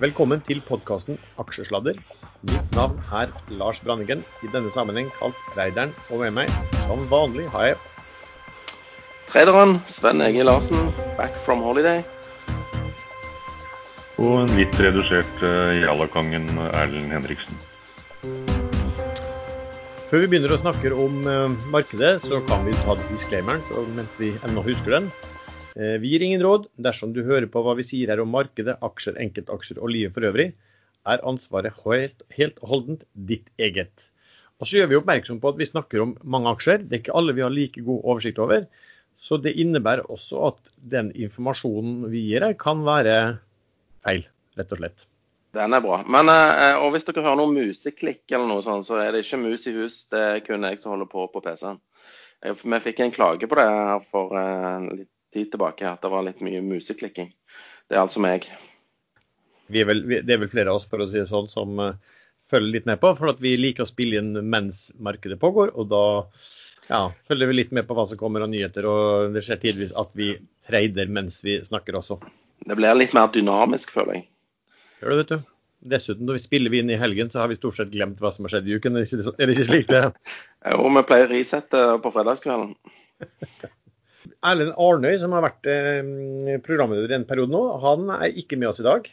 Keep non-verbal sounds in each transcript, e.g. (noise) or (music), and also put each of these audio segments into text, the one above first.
Velkommen til podkasten Aksjesladder. Mitt navn er Lars Branningen, i denne sammenheng kalt Reideren. Og med meg, som vanlig, har jeg Traderen Sven Egil Larsen, back from holiday. Og en litt redusert uh, Jallakongen Erlend Henriksen. Før vi begynner å snakke om uh, markedet, så kan vi ta disclaimeren så mens vi ennå husker den. Uh, vi gir ingen råd. Dersom du hører på hva vi sier her om markedet, aksjer, enkeltaksjer og livet for øvrig, er ansvaret helt, helt holdent ditt eget. Og så gjør vi oppmerksom på at vi snakker om mange aksjer. Det er ikke alle vi har like god oversikt over. Så det innebærer også at den informasjonen vi gir her, kan være feil, rett og slett. Den er bra. Men eh, og hvis dere hører noe museklikk eller noe sånt, så er det ikke mus i hus. Det er kun jeg som holder på på PC-en. Vi fikk en klage på det her for eh, litt tid tilbake, at det var litt mye museklikking. Det er altså meg. Er vel, det er vel flere av oss for å si det sånn, som uh, følger litt med på. For vi liker å spille inn mens markedet pågår. Og da ja, følger vi litt med på hva som kommer av nyheter. Og det skjer tidvis at vi trader mens vi snakker også. Det blir litt mer dynamisk, føler jeg. Gjør det, vet du. Dessuten, når vi spiller vi inn i helgen, så har vi stort sett glemt hva som har skjedd i uken. Er det ikke slik det er? (laughs) Jo, vi pleier å risette på fredagskvelden. (laughs) Erlend Arnøy, som har vært eh, programleder en periode nå, han er ikke med oss i dag.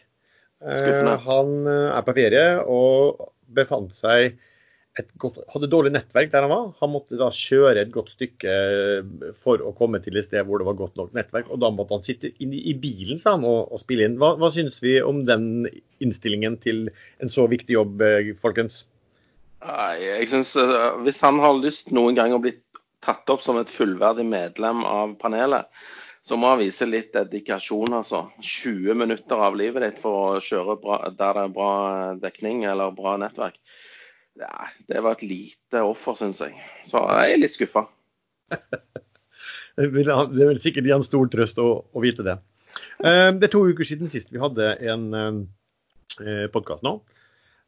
Skuffende. Eh, han eh, er på ferie og befant seg et godt, hadde dårlig nettverk der han var. Han måtte da kjøre et godt stykke for å komme til et sted hvor det var godt nok nettverk. Og da måtte han sitte inn i bilen sa han, og, og spille inn. Hva, hva synes vi om den innstillingen til en så viktig jobb, folkens? Nei, jeg synes Hvis han har lyst noen gang å bli tatt opp som et fullverdig medlem av panelet, så må han vise litt dedikasjon, altså. 20 minutter av livet ditt for å kjøre bra, der det er bra dekning eller bra nettverk. Ja, det var et lite offer, syns jeg. Så jeg er litt skuffa. (laughs) det vil sikkert gi en stor trøst å, å, vite det. Det er to uker siden sist vi hadde en podkast nå.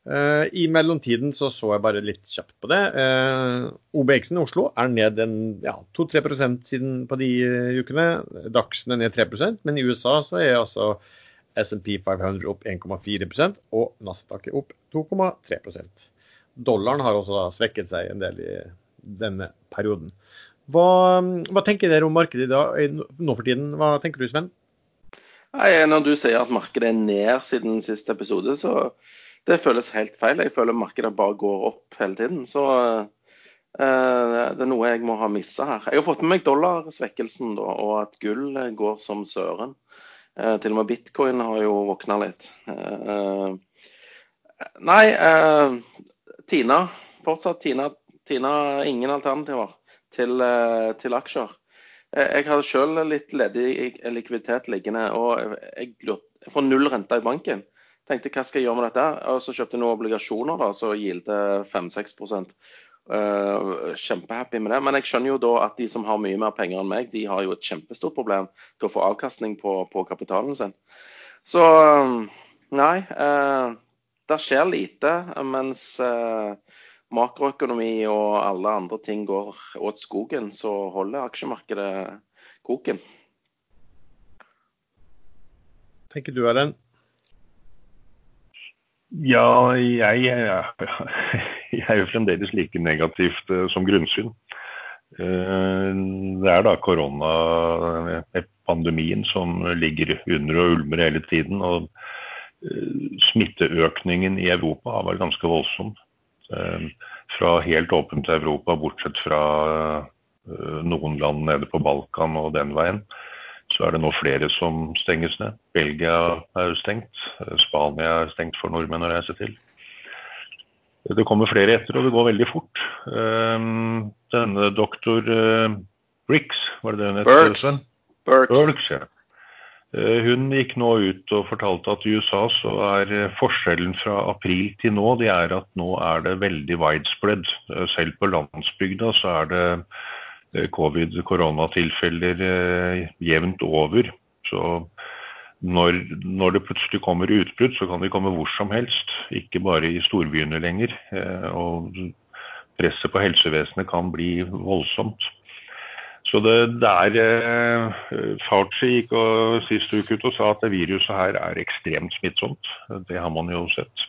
Uh, I mellomtiden så, så jeg bare litt kjapt på det. Uh, OBX-en i Oslo er ned ja, 2-3% siden på de uh, ukene. Dagsen er ned 3% men i USA så er altså SMP 500 opp 1,4% og Nasdaq er opp 2,3% Dollaren har også svekket seg en del i denne perioden. Hva, hva tenker dere om markedet i nå for tiden? Hva tenker du, Sven? Nei, når du sier at markedet er ned siden siste episode, så det føles helt feil. Jeg føler markedet bare går opp hele tiden. Så eh, det er noe jeg må ha missa her. Jeg har fått med meg dollarsvekkelsen da, og at gull går som søren. Eh, til og med bitcoin har jo våkna litt. Eh, nei, eh, Tina. Fortsatt Tina. Tina ingen alternativer til, eh, til aksjer. Eh, jeg har sjøl litt ledig likviditet liggende, og jeg får null renta i banken tenkte hva skal jeg gjøre med dette? Og så kjøpte jeg noen obligasjoner da, så gilte 5-6 uh, Kjempehappy med det. Men jeg skjønner jo da at de som har mye mer penger enn meg, de har jo et kjempestort problem til å få avkastning på, på kapitalen sin. Så nei. Uh, det skjer lite, mens uh, makroøkonomi og alle andre ting går åt skogen, så holder aksjemarkedet koken. Tenker du, Erlend? Ja, jeg, (laughs) jeg, er jo fremdeles like negativt uh, som grunnsyn. Uh, det er da koronapandemien som ligger under og ulmer hele tiden. Og smitteøkningen i Europa har vært ganske voldsom. Fra helt åpent Europa, bortsett fra noen land nede på Balkan og den veien så er det nå flere som stenges ned. Belgia er stengt. Spania er stengt for nordmenn å reise til. Det kommer flere etter, og det går veldig fort. Um, denne doktor uh, Briggs, var det det hun het? Burks. Burks. Burks ja. Uh, hun gikk nå ut og fortalte at i USA så er uh, forskjellen fra april til nå det er at nå er det veldig widespread. selv på landsbygda så er det Eh, covid-koronatilfeller eh, jevnt over. Så når, når, det plutselig kommer utbrudd, så kan de komme hvor som helst. Ikke bare i storbyene lenger. Eh, og presset på helsevesenet kan bli voldsomt. Så det, det er Fauci gikk og sist uke ut og sa at det viruset her er ekstremt smittsomt. Det har man jo sett.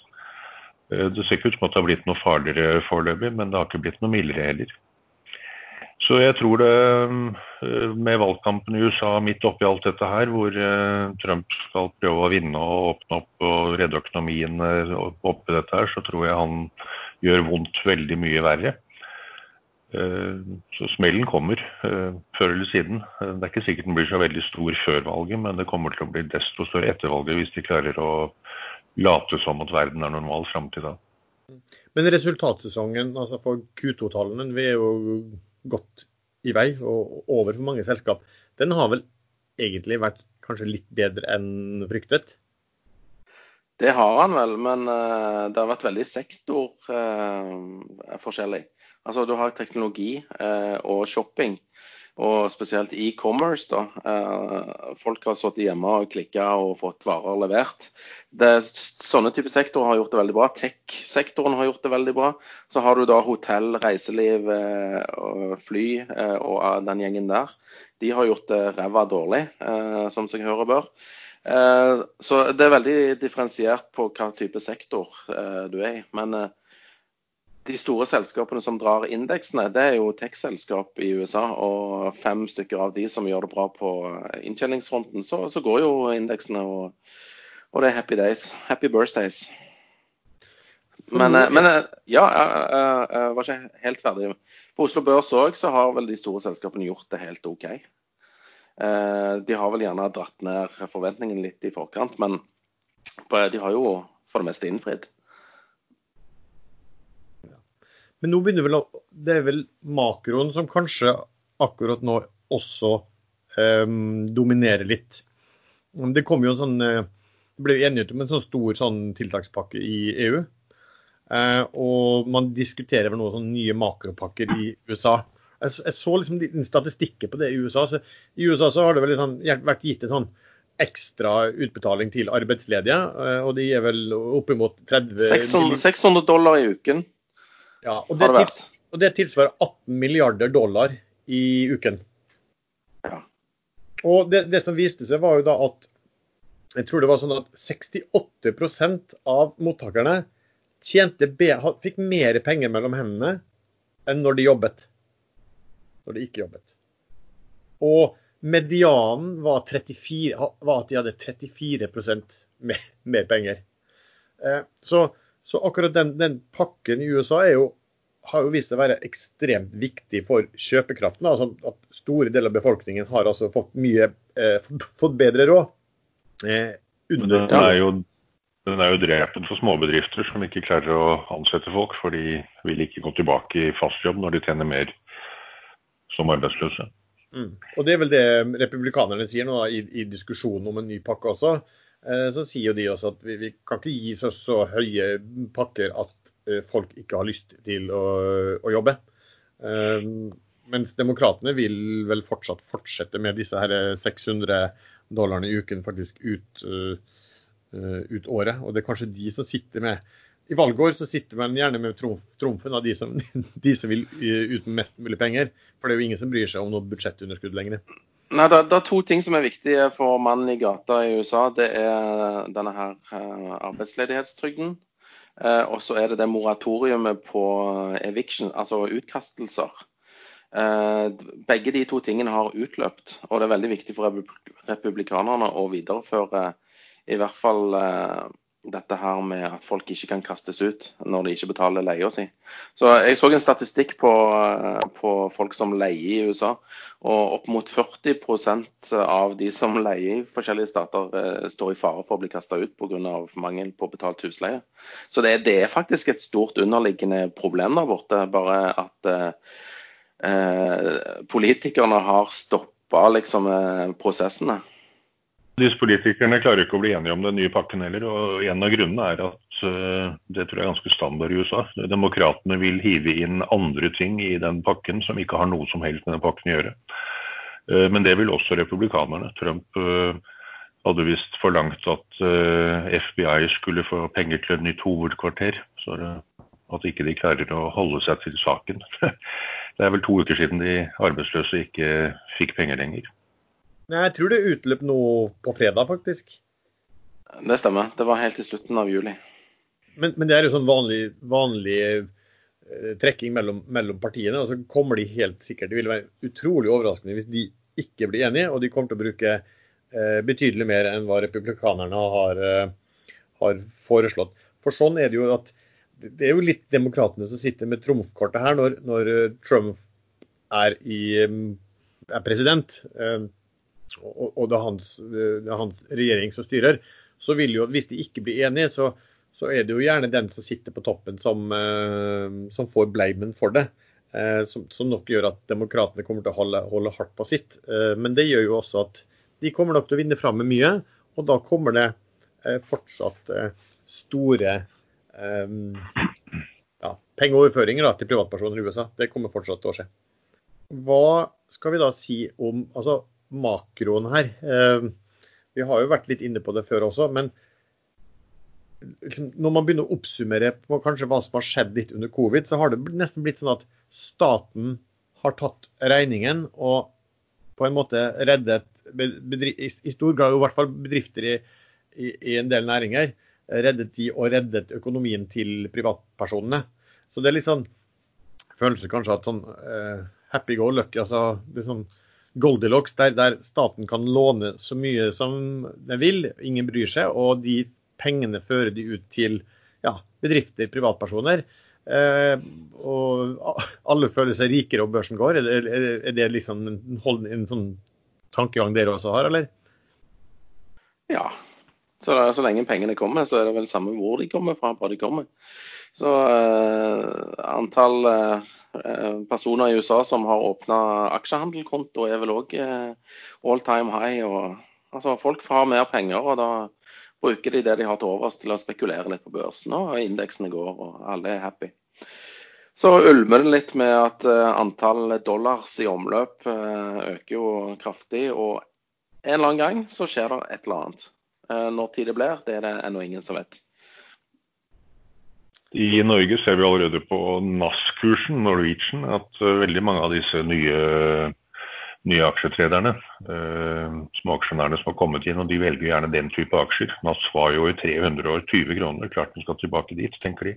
Det ser ikke ut som at det har blitt noe farligere foreløpig, men det har ikke blitt noe mildere heller. Så jeg tror det med valgkampen i USA midt oppi alt dette her, hvor Trump skal prøve å vinne og åpne opp og redde økonomien oppi dette her, så tror jeg han gjør vondt veldig mye verre. Eh, så smellen kommer eh, før eller siden. Eh, det er ikke sikkert den blir så veldig stor før valget, men det kommer til å bli desto større etter valget hvis de klarer å late som at verden er normal fram til da. Men resultatsesongen altså for Q2-tallene, vi er jo godt i vei og over for mange selskap. Den har vel egentlig vært kanskje litt bedre enn fryktet? Det har han vel, men det har vært veldig sektorforskjellig. Altså, du har teknologi eh, og shopping, og spesielt e-commerce. da. Eh, folk har sittet hjemme og klikka og fått varer levert. Det, sånne type sektorer har gjort det veldig bra. Tech-sektoren har gjort det veldig bra. Så har du da hotell, reiseliv, eh, fly eh, og den gjengen der. De har gjort det ræva dårlig, som seg hører bør. Så det er veldig differensiert på hva type sektor du er i. Men de store selskapene som drar indeksene, det er jo tech-selskap i USA. Og fem stykker av de som gjør det bra på inntjeningsfronten, så, så går jo indeksene. Og, og, det er happy days. Happy birthdays. Men, eh, men eh, ja, jeg var ikke helt ferdig. På Oslo Børs òg så har vel de store selskapene gjort det helt OK. Eh, de har vel gjerne dratt ned forventningen litt i forkant, men de har jo for det meste innfridd. Men nå begynner vel det er vel makroen som kanskje akkurat nå også um, dominerer litt. Det kom jo en sånn, eh, det ble enighet om en sånn stor sånn tiltakspakke i EU. Uh, eh, og man diskuterer vel noen sånn nye makropakker i USA. Jeg, jeg så liksom statistikker på det i USA. Så I USA så har det vel liksom vært gitt en sånn ekstra utbetaling til arbeidsledige. Uh, og de er vel oppimot 30 600, 600 dollar i uken. Ja, og det, tils, og det, tilsvarer 18 milliarder dollar i uken. Ja. Og det, det, som viste seg, var jo da at jeg tror det var sånn at 68% av mottakerne tjente, fikk mer penger mellom hendene enn når de jobbet. Når de ikke jobbet. Og medianen var, 34, var at de hadde 34 mer, mer penger. Eh, så så akkurat den, den pakken i USA jo, har jo vist seg å være ekstremt viktig for kjøpekraften. Altså at store deler av befolkningen har altså fått, mye, eh, fått bedre råd. Eh, under, den, er jo, den er jo drepen for småbedrifter som ikke klarer å ansette folk, for de vil ikke gå tilbake i fast jobb når de tjener mer som arbeidsløse. Mm. Og Det er vel det republikanerne sier nå i, i diskusjonen om en ny pakke også. Eh, så sier jo de også at vi, vi kan ikke gi så, så, høye pakker at eh, folk ikke har lyst til å, å jobbe. Um, mens demokratene vil vel fortsatt fortsette med disse her 600 dollarene i uken faktisk ut, ut året. Og det er kanskje de som sitter med i valgår så sitter man gjerne med trumfen av de som, (laughs) de som vil ut med mest mulig penger. For det er jo ingen som bryr seg om noe budsjettunderskudd lenger. Nei, det, det, er to ting som er viktige for mannen i gata i USA. Det er denne her uh, arbeidsledighetstrygden. Eh, og så er det det moratoriumet på eviction, altså utkastelser. Eh, begge de to tingene har utløpt, og det er veldig viktig for republikanerne å videreføre i hvert fall dette her med at folk ikke kan kastes ut når de ikke betaler leia si. Så Jeg så en statistikk på, på, folk som leier i USA. og Opp mot 40% av de som leier i forskjellige stater, eh, står i fare for å bli kasta ut pga. mangel på betalt husleie. Så det, det, er faktisk et stort underliggende problem der borte. Bare at eh, eh politikerne har stoppa liksom, eh, prosessene. Disse politikerne klarer ikke å bli enige om den nye pakken heller. og En av grunnene er at uh, det tror jeg er ganske standard i USA. Demokratene vil hive inn andre ting i den pakken som ikke har noe som helst med den pakken å gjøre. Uh, men det vil også republikanerne. Trump uh, hadde visst forlangt at FBI skulle få penger til et nytt hovedkvarter. Så at ikke de klarer å holde seg til saken. (laughs) Det er vel to uker siden de arbeidsløse ikke fikk penger lenger. Nei, jeg tror det utløp nå på fredag, faktisk. Det stemmer. Det var helt i slutten av juli. Men, men det er jo sånn vanlig, vanlig eh, trekking mellom, mellom, partiene. Og så kommer de helt sikkert Det vil være utrolig overraskende hvis de ikke blir enige, og de kommer til å bruke eh, betydelig mer enn hva republikanerne har, eh, har, foreslått. For sånn er det jo at det er jo litt demokratene som sitter med trumfkortet her når, når eh, Trump er, i, mm, er president. Eh, og, og det, er hans, det er hans regjering som styrer. Så vil jo, hvis de ikke blir enige, så, så er det jo gjerne den som sitter på toppen som, eh, som får bleimen for det. Eh, som, som, nok gjør at demokratene kommer til å holde, holde, hardt på sitt. Eh, men det gjør jo også at de kommer nok til å vinne fram med mye. Og da kommer det fortsatt store ja, pengeoverføringer da, til privatpersoner i USA. Det kommer fortsatt til å skje. Hva skal vi da si om altså, makroen her? Vi har jo vært litt inne på det før også. men liksom, når man begynner å oppsummere på kanskje hva som har skjedd litt under covid, så har det nesten blitt sånn at staten har tatt regningen og på en måte reddet i stor grad i hvert fall bedrifter i, i, i, en del næringer, reddet de og reddet økonomien til privatpersonene. Så det er litt sånn følelse kanskje at sånn uh, happy go lucky, altså det er sånn Goldilocks, der, der staten kan låne så mye som den vil, ingen bryr seg, og de pengene fører de ut til ja, bedrifter, privatpersoner. Eh, og alle føler seg rikere og børsen går. Er det, er det liksom en, en, sånn tankegang dere også har, eller? Ja. Så, så, lenge pengene kommer, så er det vel samme hvor de kommer fra, Hvor de kommer. Så eh, antall eh, personer i USA som har åpna aksjehandelkonto er vel òg eh, all time high. Og, altså, folk får mer penger, og da bruker de det de har til overs til å spekulere litt på børsen, og indeksene går, og alle er happy. Så ulmer det litt med at uh, antall dollars i omløp øker jo kraftig. Og en eller annen gang så skjer det et eller annet. Når tid det blir, det er det ennå ingen som vet. I Norge ser vi allerede på NAS-kursen, Norwegian, at veldig mange av disse nye nye aksjetrederne, eh, småaksjonærene som har kommet inn, og de velger gjerne den type aksjer. NAS var jo i 320 kroner, klart den skal tilbake dit, tenker de.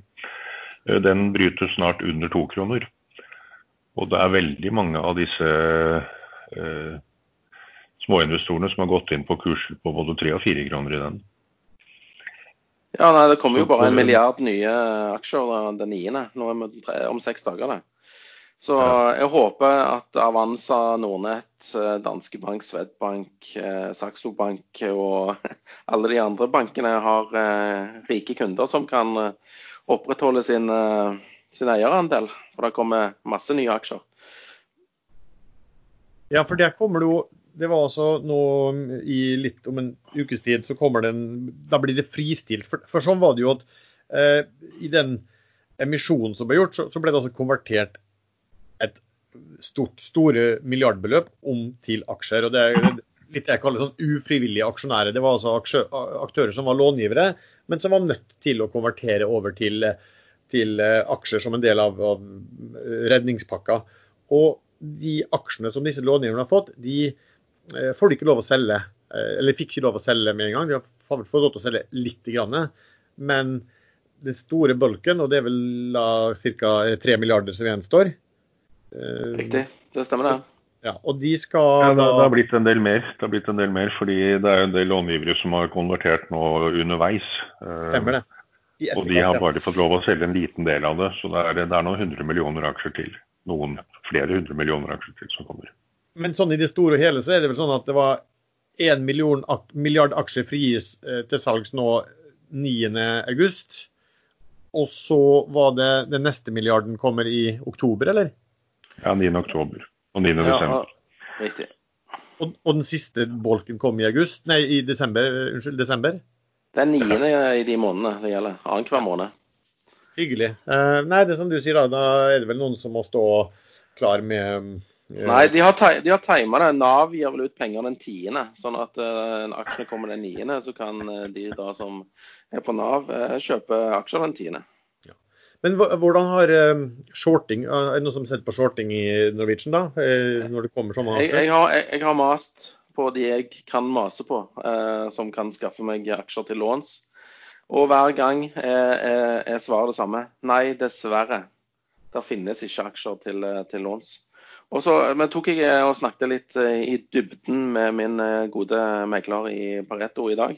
Eh, den bryter snart under to kroner. Og det er veldig mange av disse eh, småinvestorene som har gått inn på kurser på både tre og fire kroner i den. Ja, nei, Det kommer jo bare en milliard nye aksjer den niende om seks dager. det. Så jeg håper at Avanza, Nordnett, eh, Danske Bank, Svedbank, eh, Saxo Bank og (laughs) alle de andre bankene har eh, rike kunder som kan opprettholde sin, sin eierandel. For det kommer masse nye aksjer. Ja, for der kommer det jo Det var altså nå i litt om en ukes tid, så kommer det Da blir det fristilt. For, for sånn var det jo at eh, i den emisjonen som ble gjort, så, så ble det altså konvertert et stort, store milliardbeløp om til aksjer. og Det er litt jeg kaller sånn ufrivillige aksjonærer. Det var altså aktører som var långivere, men som var nødt til å konvertere over til, til eh, aksjer som en del av, av redningspakka. Og de aksjene som disse långiverne har fått, de eh, får de ikke lov å selge. Eh, eller fikk ikke lov å selge med en gang. De har fått lov til å selge litt. Grann, men den store bulken, og det er vel ca. 3 milliarder som gjenstår, Eh, Riktig, det stemmer det. Ja, og de skal ja, det, det, har blitt en del mer, det har blitt en del mer, fordi det er en del långivere som har konvertert nå underveis. Eh, stemmer det. og de har bare fått lov å selge en liten del av det. Så det er, det er noen hundre millioner aksjer til. Noen flere hundre millioner aksjer til som kommer. Men sånn i det store og hele så er det vel sånn at det var 1 milliard aksjer frigis eh, til salgs nå 9.8. Og så var det den neste milliarden kommer i oktober, eller? Ja, 9. oktober og 9. Ja. Riktig. Og, og, den siste bolken kom i august? Nei, i desember? Unnskyld, desember? Det er niende i de månedene det gjelder. Annenhver måned. Hyggelig. Uh, nei, det er som du sier, da, da er det vel noen som må stå klar med Nei, de har, de har tima det. Nav gir vel ut penger den tiende. Sånn at uh, aksjene kommer den niende, så kan de da som er på Nav, kjøpe aksjer den tiende. Men hvordan har uh, shorting Er det noen som setter på shorting i Norwegian, da? Uh, når det kommer sånne jeg, jeg, har, jeg, jeg, har, mast på de jeg kan mase på, eh, som kan skaffe meg aksjer til låns. Og hver gang er, svaret det samme. Nei, dessverre. Det finnes ikke aksjer til, eh, til låns. Og så men tok jeg eh, og snakket litt eh, i dybden med min gode megler i Pareto i dag.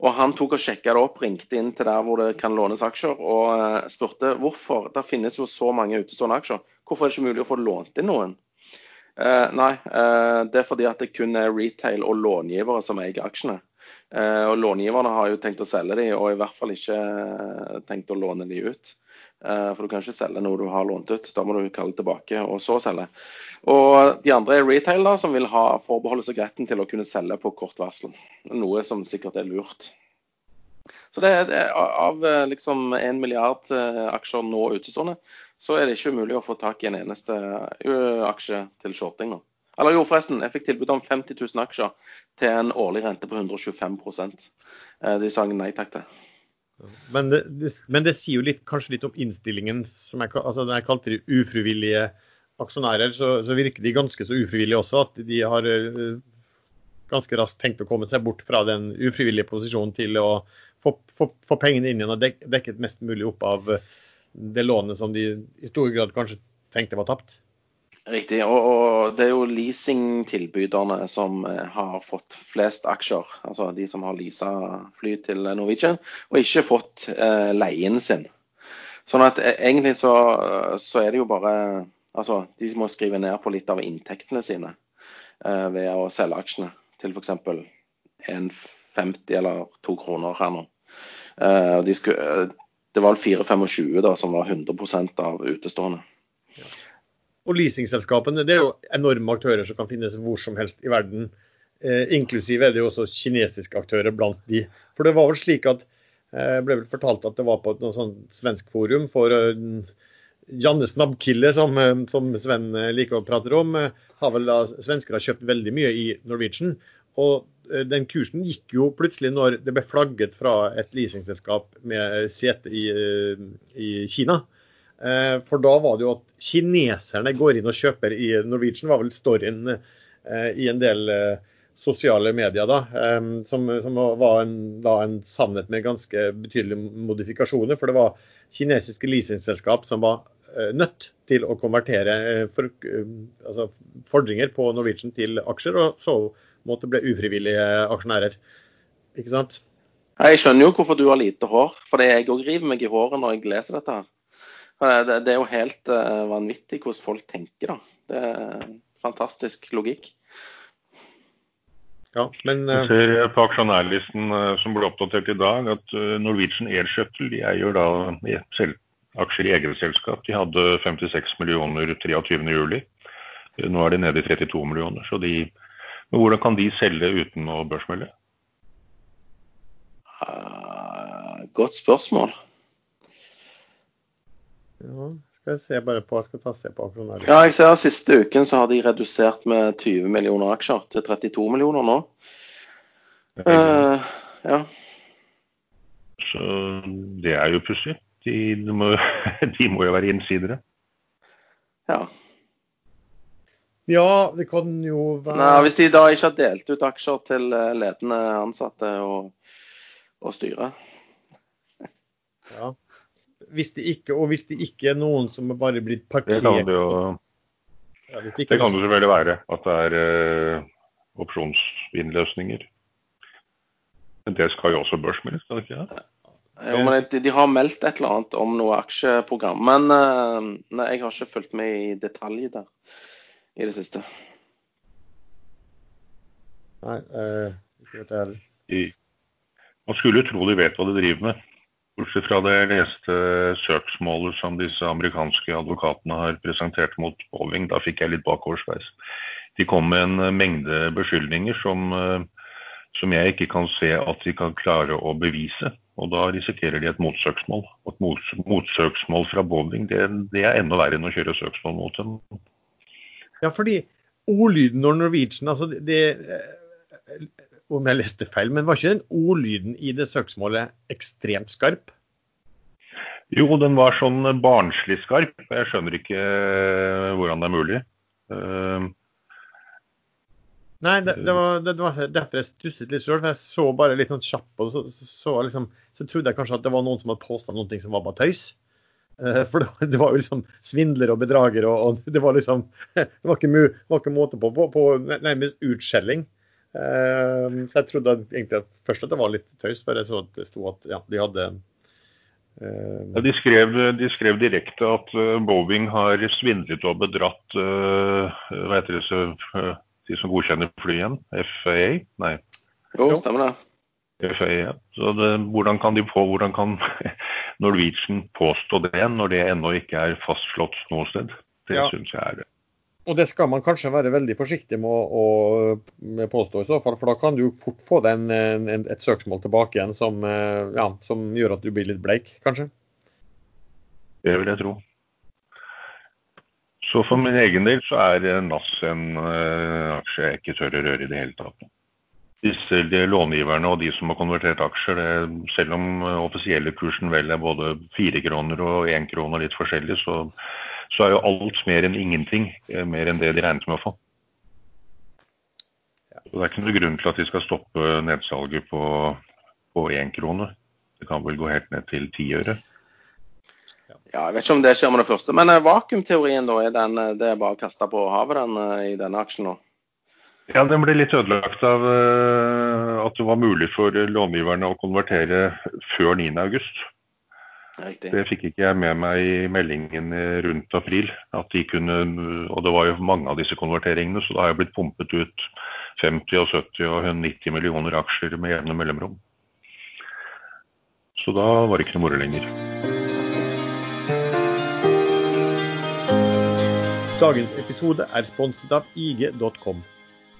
Og han tok og sjekka det opp, ringte inn til der hvor det kan lånes aksjer, og spurte hvorfor. Det finnes jo så mange utestående aksjer. Hvorfor er det ikke mulig å få lånt inn noen? Eh, nei, eh, det er fordi at det kun er retail og långivere som eier aksjene. Eh, og Långiverne har jo tenkt å selge de, og i hvert fall ikke tenkt å låne de ut. For du kan ikke selge noe du har lånt ut. Da må du kalle tilbake og så selge. Og De andre er retail da, som vil ha forbeholde seg retten til å kunne selge på kort varsel. Noe som sikkert er lurt. Så det er Av liksom en milliard aksjer nå utestående, så er det ikke umulig å få tak i en eneste aksje til shorting nå. Eller jo, forresten, jeg fikk tilbud om 50 000 aksjer til en årlig rente på 125 eh, De sa nei takk til. Men det, det, men det, sier jo litt, kanskje litt om innstillingen. som jeg, altså jeg kalte de ufrivillige aksjonærer, så, så, virker de ganske så ufrivillige også. At de har uh, ganske raskt tenkt å komme seg bort fra den ufrivillige posisjonen til å få, få, få pengene inn igjen og dek, dekket mest mulig opp av uh, det lånet som de i stor grad kanskje tenkte var tapt. Riktig. Og, og det er jo leasingtilbyderne som eh, har fått flest aksjer. Altså de som har leasa fly til Norwegian og ikke fått eh, leien sin. Sånn at eh, egentlig så, så, er det jo bare Altså de må skrive ned på litt av inntektene sine eh, ved å selge aksjene til f.eks. 1,50 eller 2 kroner her nå. Eh, de skulle, det var 4,25 da, som var 100% av utestående. Ja. Og leasingselskapene det er jo enorme aktører som kan finnes hvor som helst i verden. Eh, inklusive er det jo også kinesiske aktører blant de. For det var vel slik at eh, ble vel fortalt at det var på et sånt sånn svensk forum for eh, Janne Snabbkille, som, eh, som, Sven liker å prate om, har vel da svensker har kjøpt veldig mye i Norwegian. Og den kursen gikk jo plutselig når det ble flagget fra et leasingselskap med sete i, i, Kina. Eh, for da var det jo at kineserne går inn og kjøper i Norwegian, var vel storyen i en del sosiale medier, da, som, som var en, da en, sannhet med ganske betydelige modifikasjoner. For det var kinesiske leasingselskap som var nødt til å konvertere for, altså fordringer på Norwegian til aksjer. og så måtte bli ufrivillige aksjonærer. Ikke sant? Jeg skjønner jo hvorfor du har lite hår, for jeg òg river meg i håret når jeg leser dette. her. Det, det er jo helt uh, vanvittig hvordan folk tenker. da. Det er fantastisk logikk. Ja, men... Uh... ser på aksjonærlisten uh, som ble oppdatert i dag, at Norwegian Air Shuttle de eier da selv, aksjer i eget selskap. De hadde 56 millioner 23.07. Nå er de nede i 32 millioner. Så de men hvordan kan de selge uten å børsmelde? Uh, godt spørsmål. Ja, skal jeg se bare på, jeg skal ta se på aksjonærer. Ja, jeg ser Siste uken så har de redusert med 20 millioner aksjer til 32 millioner nå. Uh, ja. Så det er jo pussig. De, de, (laughs) de, må jo være innsidere. Ja. Ja, det kan jo være Nei, Hvis de da ikke har delt ut aksjer til eh, ledende ansatte og, og styret. Ja. Hvis det ikke, og hvis det ikke er noen som er bare blitt parkert Det kan det jo ja, det, det kan det selvfølgelig være. At det er uh, opsjonsinnløsninger. Men det skal jo også børsmeldes, skal det ikke? det? Jo, men de, de, har meldt et eller annet om noe aksjeprogram. Men uh, nei, jeg har ikke fulgt med i detalj der i det siste. Nei, eh, ikke vet jeg heller. Man skulle tro de vet hva de driver med. Bortsett fra det jeg leste søksmålet som disse amerikanske advokatene har presentert mot Boeing. Da fikk jeg litt bakoversveis. De kom med en mengde beskyldninger som, eh, som jeg ikke kan se at de kan klare å bevise. Og da risikerer de et motsøksmål. Et motsøksmål fra Boeing det, det er enda verre enn å kjøre søksmål mot dem. Ja, fordi ordlyden når Norwegian altså det, eh, Om jeg leste feil, men var ikke den ordlyden i det søksmålet ekstremt skarp? Jo, den var sånn barnslig skarp. Jeg skjønner ikke eh, hvordan det er mulig. Uh... Nei, det, det, var, det, var, derfor jeg stusset litt sjøl. Jeg så bare litt sånn kjapt det. Så, så, liksom, så, trodde jeg kanskje at det var noen som hadde påstått noe som var bare tøys. Uh, for det, var jo liksom svindler og bedrager, og, og, det var liksom (laughs) Det var ikke, mu, var ikke måte på, på, på nærmest utskjelling. Uh, så jeg trodde egentlig at først at det var litt tøys, før jeg så at det sto at ja, de hadde uh, ja, de, skrev, de, skrev, direkte at Boeing har svindlet og bedratt hva heter det, så, de som godkjenner flyene? FAA? Nei. Jo, stemmer det. FAA. Så det, hvordan kan de på, hvordan kan (laughs) Norwegian påstå det, når det ennå ikke er fastslått noe sted? Det ja. syns jeg er det. Og det skal man kanskje være veldig forsiktig med å, å påstå i så fall, for da kan du fort få en, en, et søksmål tilbake igjen som, eh, ja, som, gjør at du blir litt bleik, kanskje? Det vil jeg tro. Så for min egen del så er NAS en uh, aksje jeg ikke tør å røre i det hele tatt. Disse de långiverne og de som har konvertert aksjer, det, selv om offisielle kursen vel er både fire kroner og én krone litt forskjellig, så, så, er jo alt mer enn ingenting. Uh, mer enn det de regnet med å få. Så Det er ikke noen grunn til at de skal stoppe nedsalget på én krone. Det kan vel gå helt ned til ti øre. Ja, Jeg vet ikke om det skjer med det første. Men eh, vakuumteorien, da, er den, eh, det er bare å kaste på havet den eh, i denne aksjen nå? Ja, den ble litt ødelagt av at det var mulig for långiverne å konvertere før 9.8. Riktig. Det fikk ikke jeg med meg i meldingen rundt april. at de kunne, Og det var jo mange av disse konverteringene, så da har jeg blitt pumpet ut 50 og 70 og 90 millioner aksjer med jevne mellomrom. Så da var det ikke noe moro lenger. Dagens episode er sponset av IG.com.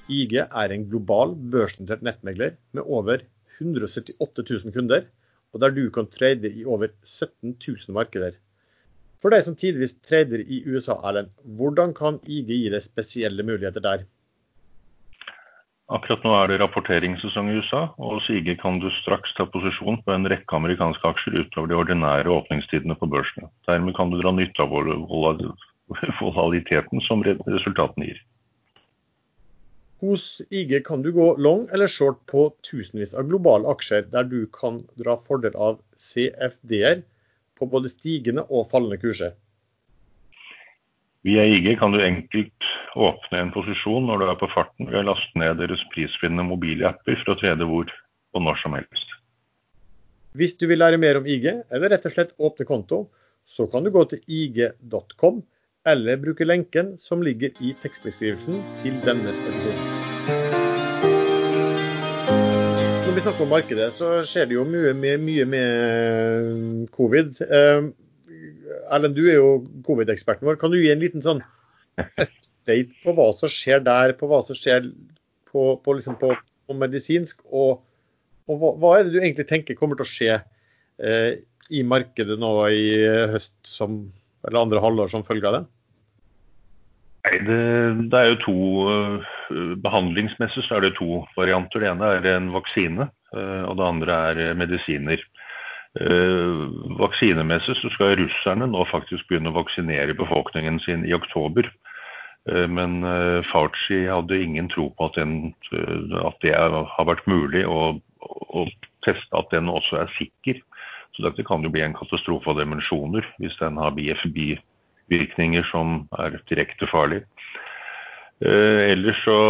IG er en global børsnotert nettmegler med over 178 000 kunder, og der du kan trade i over 17 000 markeder. For deg som tidvis trader i USA, Erlend, hvordan kan IG gi deg spesielle muligheter der? Akkurat nå er det rapporteringssesong i USA, og hos IG kan du straks ta posisjon på en rekke amerikanske aksjer utover de ordinære åpningstidene på børsene. Dermed kan du dra nytte av volatiliteten som resultatene gir. Hos IG kan du gå long eller short på tusenvis av globale aksjer, der du kan dra fordel av CFD-er på både stigende og fallende kurser. Via IG kan du enkelt åpne en posisjon når du er på farten ved å laste ned deres prisvinnende mobilapper for å trede hvor og når som helst. Hvis du vil lære mer om IG, eller rett og slett åpne konto, så kan du gå til ig.com eller bruke lenken som ligger i tekstbeskrivelsen til denne episoden. Når vi snakker om markedet, så skjer det jo mye, mye, mye med covid. Eh, Erlend, du er jo covid-eksperten vår. Kan du gi en liten sånn update på hva som skjer der, på hva som skjer på, på, liksom på, på medisinsk, og, og hva, hva, er det du egentlig tenker kommer til å skje eh, i markedet nå i høst som eller andre halvår som følge av det? Nei, det, det, er jo to uh, Behandlingsmessig så er det to varianter. Det ene er en vaksine, uh, og det andre er medisiner. Uh, vaksinemessig så skal russerne nå faktisk begynne å vaksinere befolkningen sin i oktober. Men Farci hadde ingen tro på at, den, at det har vært mulig å, å, teste at den også er sikker. Dette kan jo bli en katastrofe av dimensjoner hvis den har bivirkninger som er direkte farlige. Eh, ellers så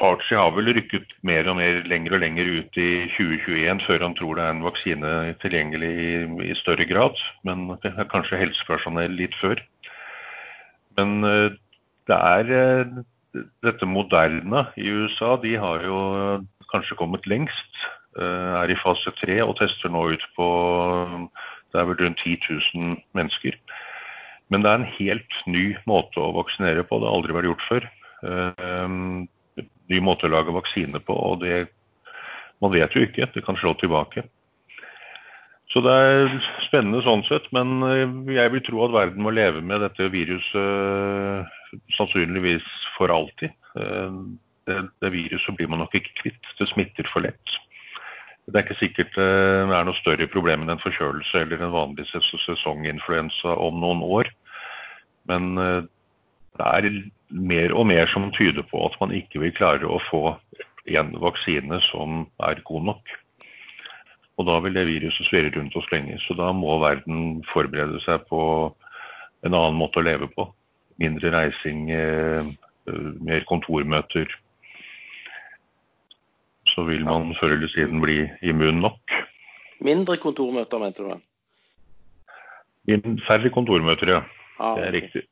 Farci har vel rykket mer og mer lenger og lenger ut i 2021 før han tror det er en vaksine tilgjengelig i, i større grad. Men kanskje helsepersonell litt før. Men eh, det er eh, dette moderne i USA. De har jo kanskje kommet lengst. Eh, er i fase tre og tester nå ut på det er vel rundt 10 000 mennesker. Men det er en helt ny måte å vaksinere på. Det har aldri vært gjort før. Eh, ny måte å lage vaksine på, og det man vet jo ikke. Det kan slå tilbake. Så det er spennende sånn sett, men eh, jeg vil tro at verden må leve med dette viruset sannsynligvis for alltid. Det, det viruset blir man nok ikke kvitt. Det smitter for lett. Det er ikke sikkert eh, det er noe større problem enn en forkjølelse eller en vanlig sesonginfluensa om noen år. Men eh, det er mer og mer som tyder på at man ikke vil klare å få en vaksine som er god nok. Og da vil det viruset svirre rundt oss lenge. Så da må verden forberede seg på en annen måte å leve på. Mindre reising, eh, mer kontormøter. Så vil man før eller siden bli immun nok. Mindre kontormøter, mente du? Færre kontormøter, ja. Ah, Det er riktig.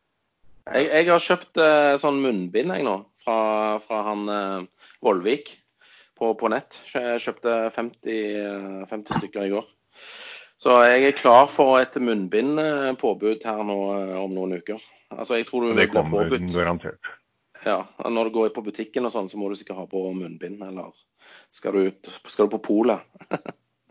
Jeg, jeg har kjøpt eh, sånn munnbind jeg nå, fra, fra han eh, Vollvik på, på nett. Jeg kjøpte 50, eh, 50 stykker i går. Så jeg er klar for et munnbindpåbud her nå eh, om noen uker. Altså, jeg tror du Det blir kommer påbudt. garantert. Ja, når du går på butikken og sånn, så må du sikkert ha på munnbind. Eller skal du, ut, skal du på polet?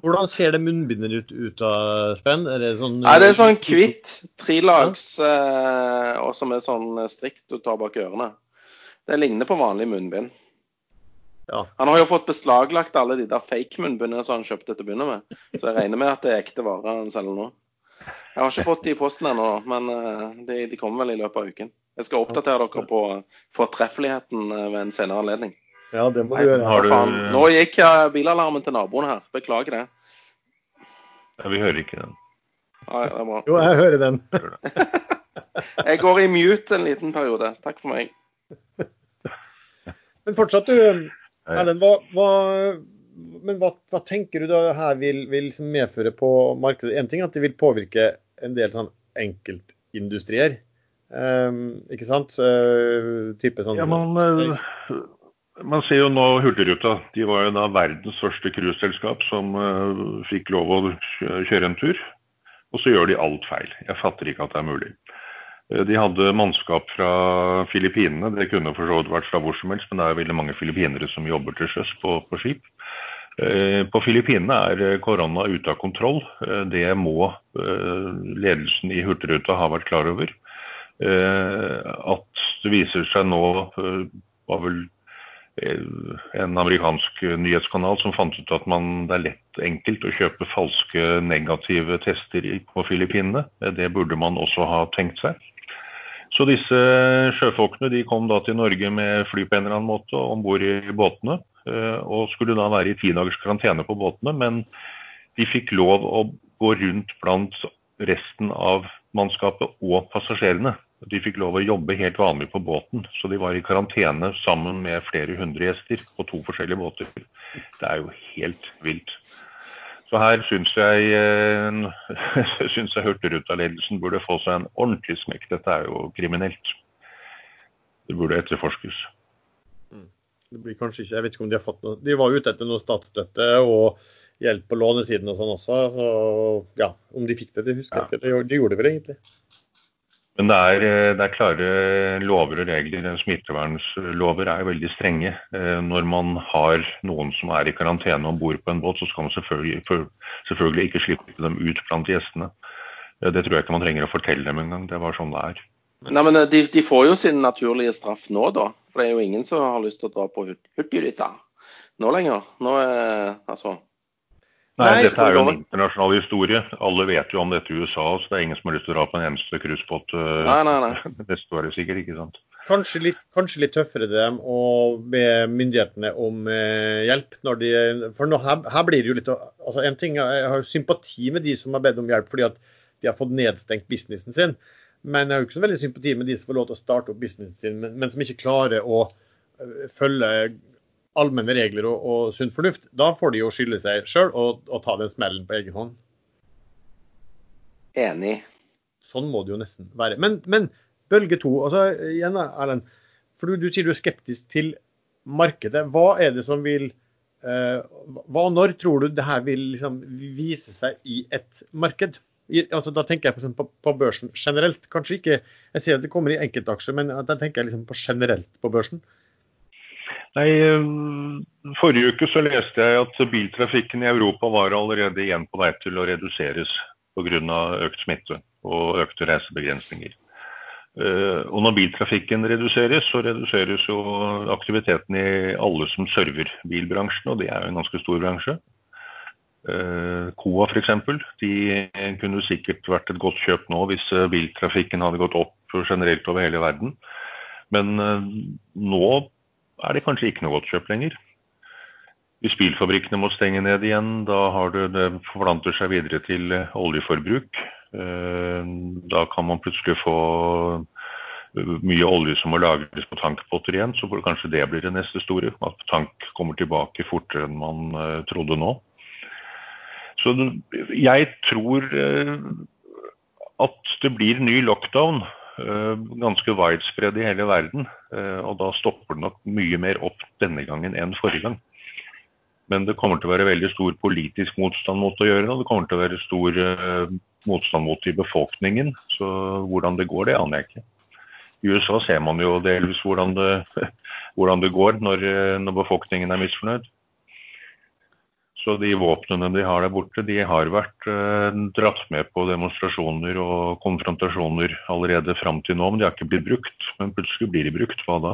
Hvordan ser det munnbindet ut, ut av Spenn? Er det sånn Nei, det er sånn hvitt, trelags, eh, og som er sånn strikt du tar bak ørene. Det ligner på vanlig munnbind. Ja. Han har jo fått beslaglagt alle de der fake-munnbindene som han kjøpte til å begynne med. Så jeg regner med at det er ekte varer han selger nå. Jeg har ikke fått de i posten ennå, men eh, de, de kommer vel i løpet av uken. Jeg skal oppdatere dere på fortreffeligheten eh, ved en senere anledning. Ja, det må du gjøre. har du- Nå gikk bilalarmen til naboen her. Beklager det. Ja, vi hører ikke den. Nei, det er bra. Jo, jeg hører den. (laughs) (laughs) Jeg går i mute en liten periode. Takk for meg. Men fortsatt, du, Erlend. Hva, hva, men hva, hva tenker du da her vil, vil liksom medføre på markedet? En ting er at det vil påvirke en del sånn enkeltindustrier. Um, ikke sant? Uh, type sånn Ja, man, eh, man ser jo nå Hurtigruta. De var jo da verdens første cruiseselskap som uh, fikk lov å kjøre en tur. Og så gjør de alt feil. Jeg fatter ikke at det er mulig. Eh, De hadde mannskap fra Filippinene. Det kunne for så vidt vært fra hvor som helst, men det er veldig mange filippinere som jobber til sjøs på, på skip. Eh, På Filippinene er korona ute av kontroll. Det må ledelsen i Hurtigruta ha vært klar over. At det viser seg nå, var vel en amerikansk nyhetskanal som fant ut at man, det er lett enkelt å kjøpe falske negative tester på Filippinene. Eh, Det burde man også ha tenkt seg. Så disse sjøfolkene de kom da til Norge med fly på en eller annen måte om bord i båtene. eh, Og skulle da være i ti dagers karantene på båtene, men de fikk lov å gå rundt blant resten av mannskapet og passasjerene. De fikk lov å jobbe helt vanlig på båten, så de var i karantene sammen med flere hundre gjester på to forskjellige båter. Det er jo helt vilt. Så her syns jeg, eh, (laughs) syns jeg Hurtigruta-ledelsen burde få seg en ordentlig smekk. Dette er jo kriminelt. Det burde etterforskes. Det blir kanskje ikke, jeg vet ikke om De har fått noe, de var ute etter noe statsstøtte og hjelp på lånesiden og sånn også. så ja, Om de fikk det, det husker jeg ikke. De gjorde det vel egentlig. Men det er, eh, det er klare lover og regler. Smittevernlover er veldig strenge. Eh, Når man har noen som er i karantene om bord på en båt, så skal man selvfølgelig, selvfølgelig ikke slippe dem ut blant gjestene. Eh, Det tror jeg ikke man trenger å fortelle dem engang. Det er bare sånn det er. Nei, men de, de får jo sin naturlige straff nå, da. For det er jo ingen som har lyst til å dra på hurt- Hurtigruta nå lenger. Nå er altså Nei, Nei, dette er jo en internasjonal historie. Alle vet jo om dette i USA, så det er ingen som har lyst til å dra på en eneste cruisebåt eh, Nei, nei, nei. (laughs) neste år, sikkert. ikke sant? Kanskje litt, kanskje litt tøffere til dem å be myndighetene om eh, hjelp. når de, For nå, her, her blir det jo litt altså en ting, Jeg har jo sympati med de som har bedt om hjelp fordi at de har fått nedstengt businessen sin. Men jeg har jo ikke så veldig sympati med de som får lov til å starte opp businessen sin, men, men som ikke klarer å eh, følge allmenne regler og, og sunn fornuft. Da får de jo skylde seg sjøl og, og ta den smellen på egen hånd. Enig. Sånn må det jo nesten være. Men, men bølge to, altså igjen Erlend. For du, du sier du er skeptisk til markedet. Hva er det som vil eh, Hva og når tror du det her vil liksom vise seg i et marked? I, altså, da tenker jeg på, på, børsen generelt. Kanskje ikke Jeg ser at det kommer i enkeltaksjer, men da tenker jeg liksom på generelt på børsen. Nei, eh, Forrige uke så leste jeg at biltrafikken i Europa var allerede igjen på vei til å reduseres pga. økt smitte og økte reisebegrensninger. Eh, Og når biltrafikken reduseres, så reduseres jo aktiviteten i alle som server bilbransjen, og det er jo en ganske stor bransje. Koa Coa f.eks. De kunne sikkert vært et godt kjøp nå hvis eh, biltrafikken hadde gått opp generelt over hele verden. Men nå er det kanskje ikke noe godt kjøp lenger. Hvis bilfabrikkene må stenge ned igjen, da har det, det forplanter seg videre til oljeforbruk. Da kan man plutselig få mye olje som må lagres på tankpotter igjen, så kanskje det blir det neste store. At tank kommer tilbake fortere enn man trodde nå. Så jeg tror at det blir ny lockdown. Uh, ganske widespread i hele verden. og da stopper det nok mye mer opp denne gangen enn forrige gang. Men det kommer til å være veldig stor politisk motstand mot å gjøre det. Og det kommer til å være stor motstand mot i befolkningen. Så hvordan det går, det aner jeg ikke. I USA ser man jo delvis hvordan det, (laughs) hvordan det går når, når, befolkningen er misfornøyd. Så de våpnene de har der borte, de har vært eh, dratt med på demonstrasjoner og konfrontasjoner allerede fram til nå, men de har ikke blitt brukt. Men plutselig blir de brukt. Hva da?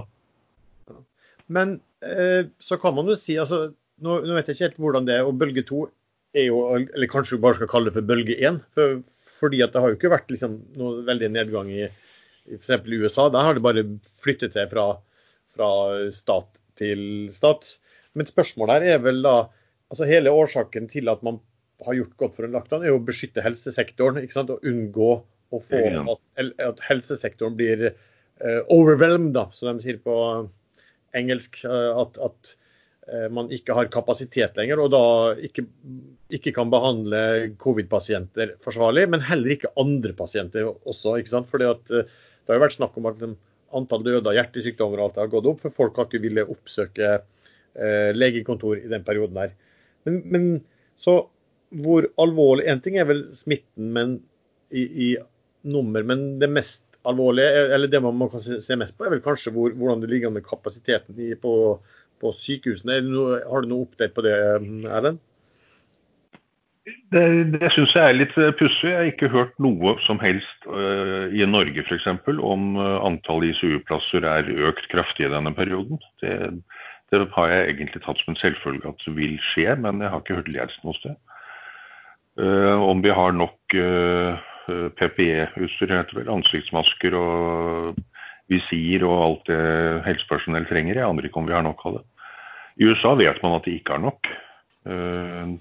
Men eh, så kan man jo si altså, nå, nå, vet jeg ikke helt hvordan det er. og Bølge to er jo, eller kanskje vi bare skal kalle det for bølge én. For, fordi at det har jo ikke vært liksom, noe veldig nedgang i f.eks. i USA, der har det bare flyttet seg fra, fra stat til stat. Men spørsmålet her er vel da altså Hele årsaken til at man har gjort godt for en lockdown, er jo å beskytte helsesektoren. ikke sant, Og unngå å få at, at helsesektoren blir uh, overwhelmed, da, som de sier på engelsk. Uh, at, at uh, man ikke har kapasitet lenger, og da ikke, ikke kan behandle covid-pasienter forsvarlig. Men heller ikke andre pasienter også. ikke sant, fordi at det har jo vært snakk om at antall døde av hjertesykdommer og alt har gått opp, for folk har ikke villet oppsøke eh, legekontor i den perioden der. Men, men, så hvor alvorlig En ting er vel smitten men, i, i, nummer, men det mest alvorlige, eller det man kan se mest på, er vel kanskje hvor, hvordan det ligger an med kapasiteten i, på, på, sykehusene. har du noe oppdatert på det, Erlend? Det, det syns jeg er litt pussig. Jeg har ikke hørt noe som helst uh, i Norge f.eks. om uh, antall ICU-plasser er økt kraftig i denne perioden. Det, det, har jeg egentlig tatt som en selvfølge at det vil skje, men jeg har ikke hørt lest noe sted. Uh, om vi har nok PPE-utstyr, heter vel, ansiktsmasker og visir og alt det helsepersonell trenger. Jeg aner ikke om vi har nok av det. I USA vet man at de ikke har nok. Uh,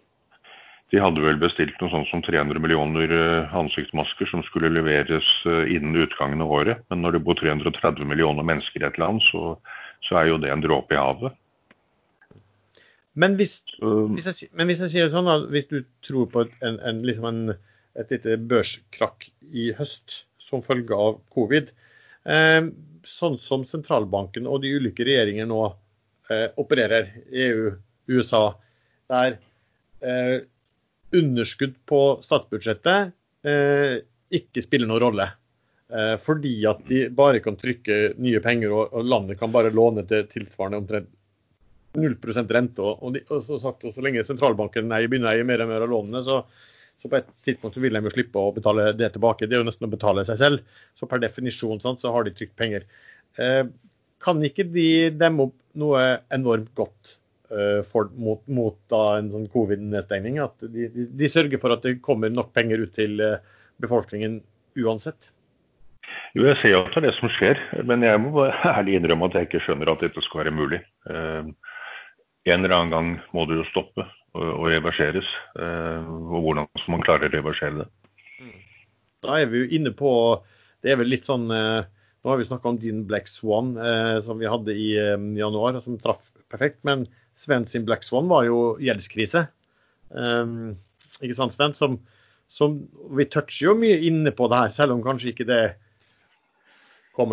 de hadde vel bestilt noe sånt som 300 millioner eh, ansiktsmasker som skulle leveres eh, innen utgangen av året. Men når det bor 330 millioner mennesker i et land, så, så er jo det en dråpe i havet. Men hvis, hvis, jeg, men hvis jeg, sier sånn, da, hvis du tror på et, en, en, liksom en, et lite børskrakk i høst som følge av covid, eh, sånn som sentralbanken og de ulike regjeringer nå eh, opererer, EU, USA, der eh, underskudd på statsbudsjettet eh, ikke spiller noen rolle. Eh, fordi at de bare kan trykke nye penger, og, og landet kan bare låne til tilsvarende omtrent 0 rente. Og, de, og, sagt, og, så lenge sentralbanken nei, begynner å eie mer og mer av lånene, så, så på et tidspunkt vil de jo slippe å betale det tilbake. Det er jo nesten å betale seg selv. Så per definisjon sant, så har de trykt penger. Eh, kan ikke de demme opp noe enormt godt Eh, for, mot, mot en sånn covid-nedstengning. At de, de, de, sørger for at det kommer nok penger ut til eh, befolkningen uansett. Jo, jeg ser at det er det som skjer, men jeg må ærlig innrømme at jeg ikke skjønner at dette skal være mulig. Eh, en eller annen gang må det jo stoppe og, og reverseres. Eh, og hvordan skal man klare å reversere det? Da er vi jo inne på Det er vel litt sånn eh, Nå har vi snakka om din Black Swan eh, som vi hadde i januar, som traff perfekt. men Sven sin Black Swan var jo gjeldskrise. Um, ikke sant, Sven? Som, som, vi toucher jo mye inne på det her, selv om kanskje ikke det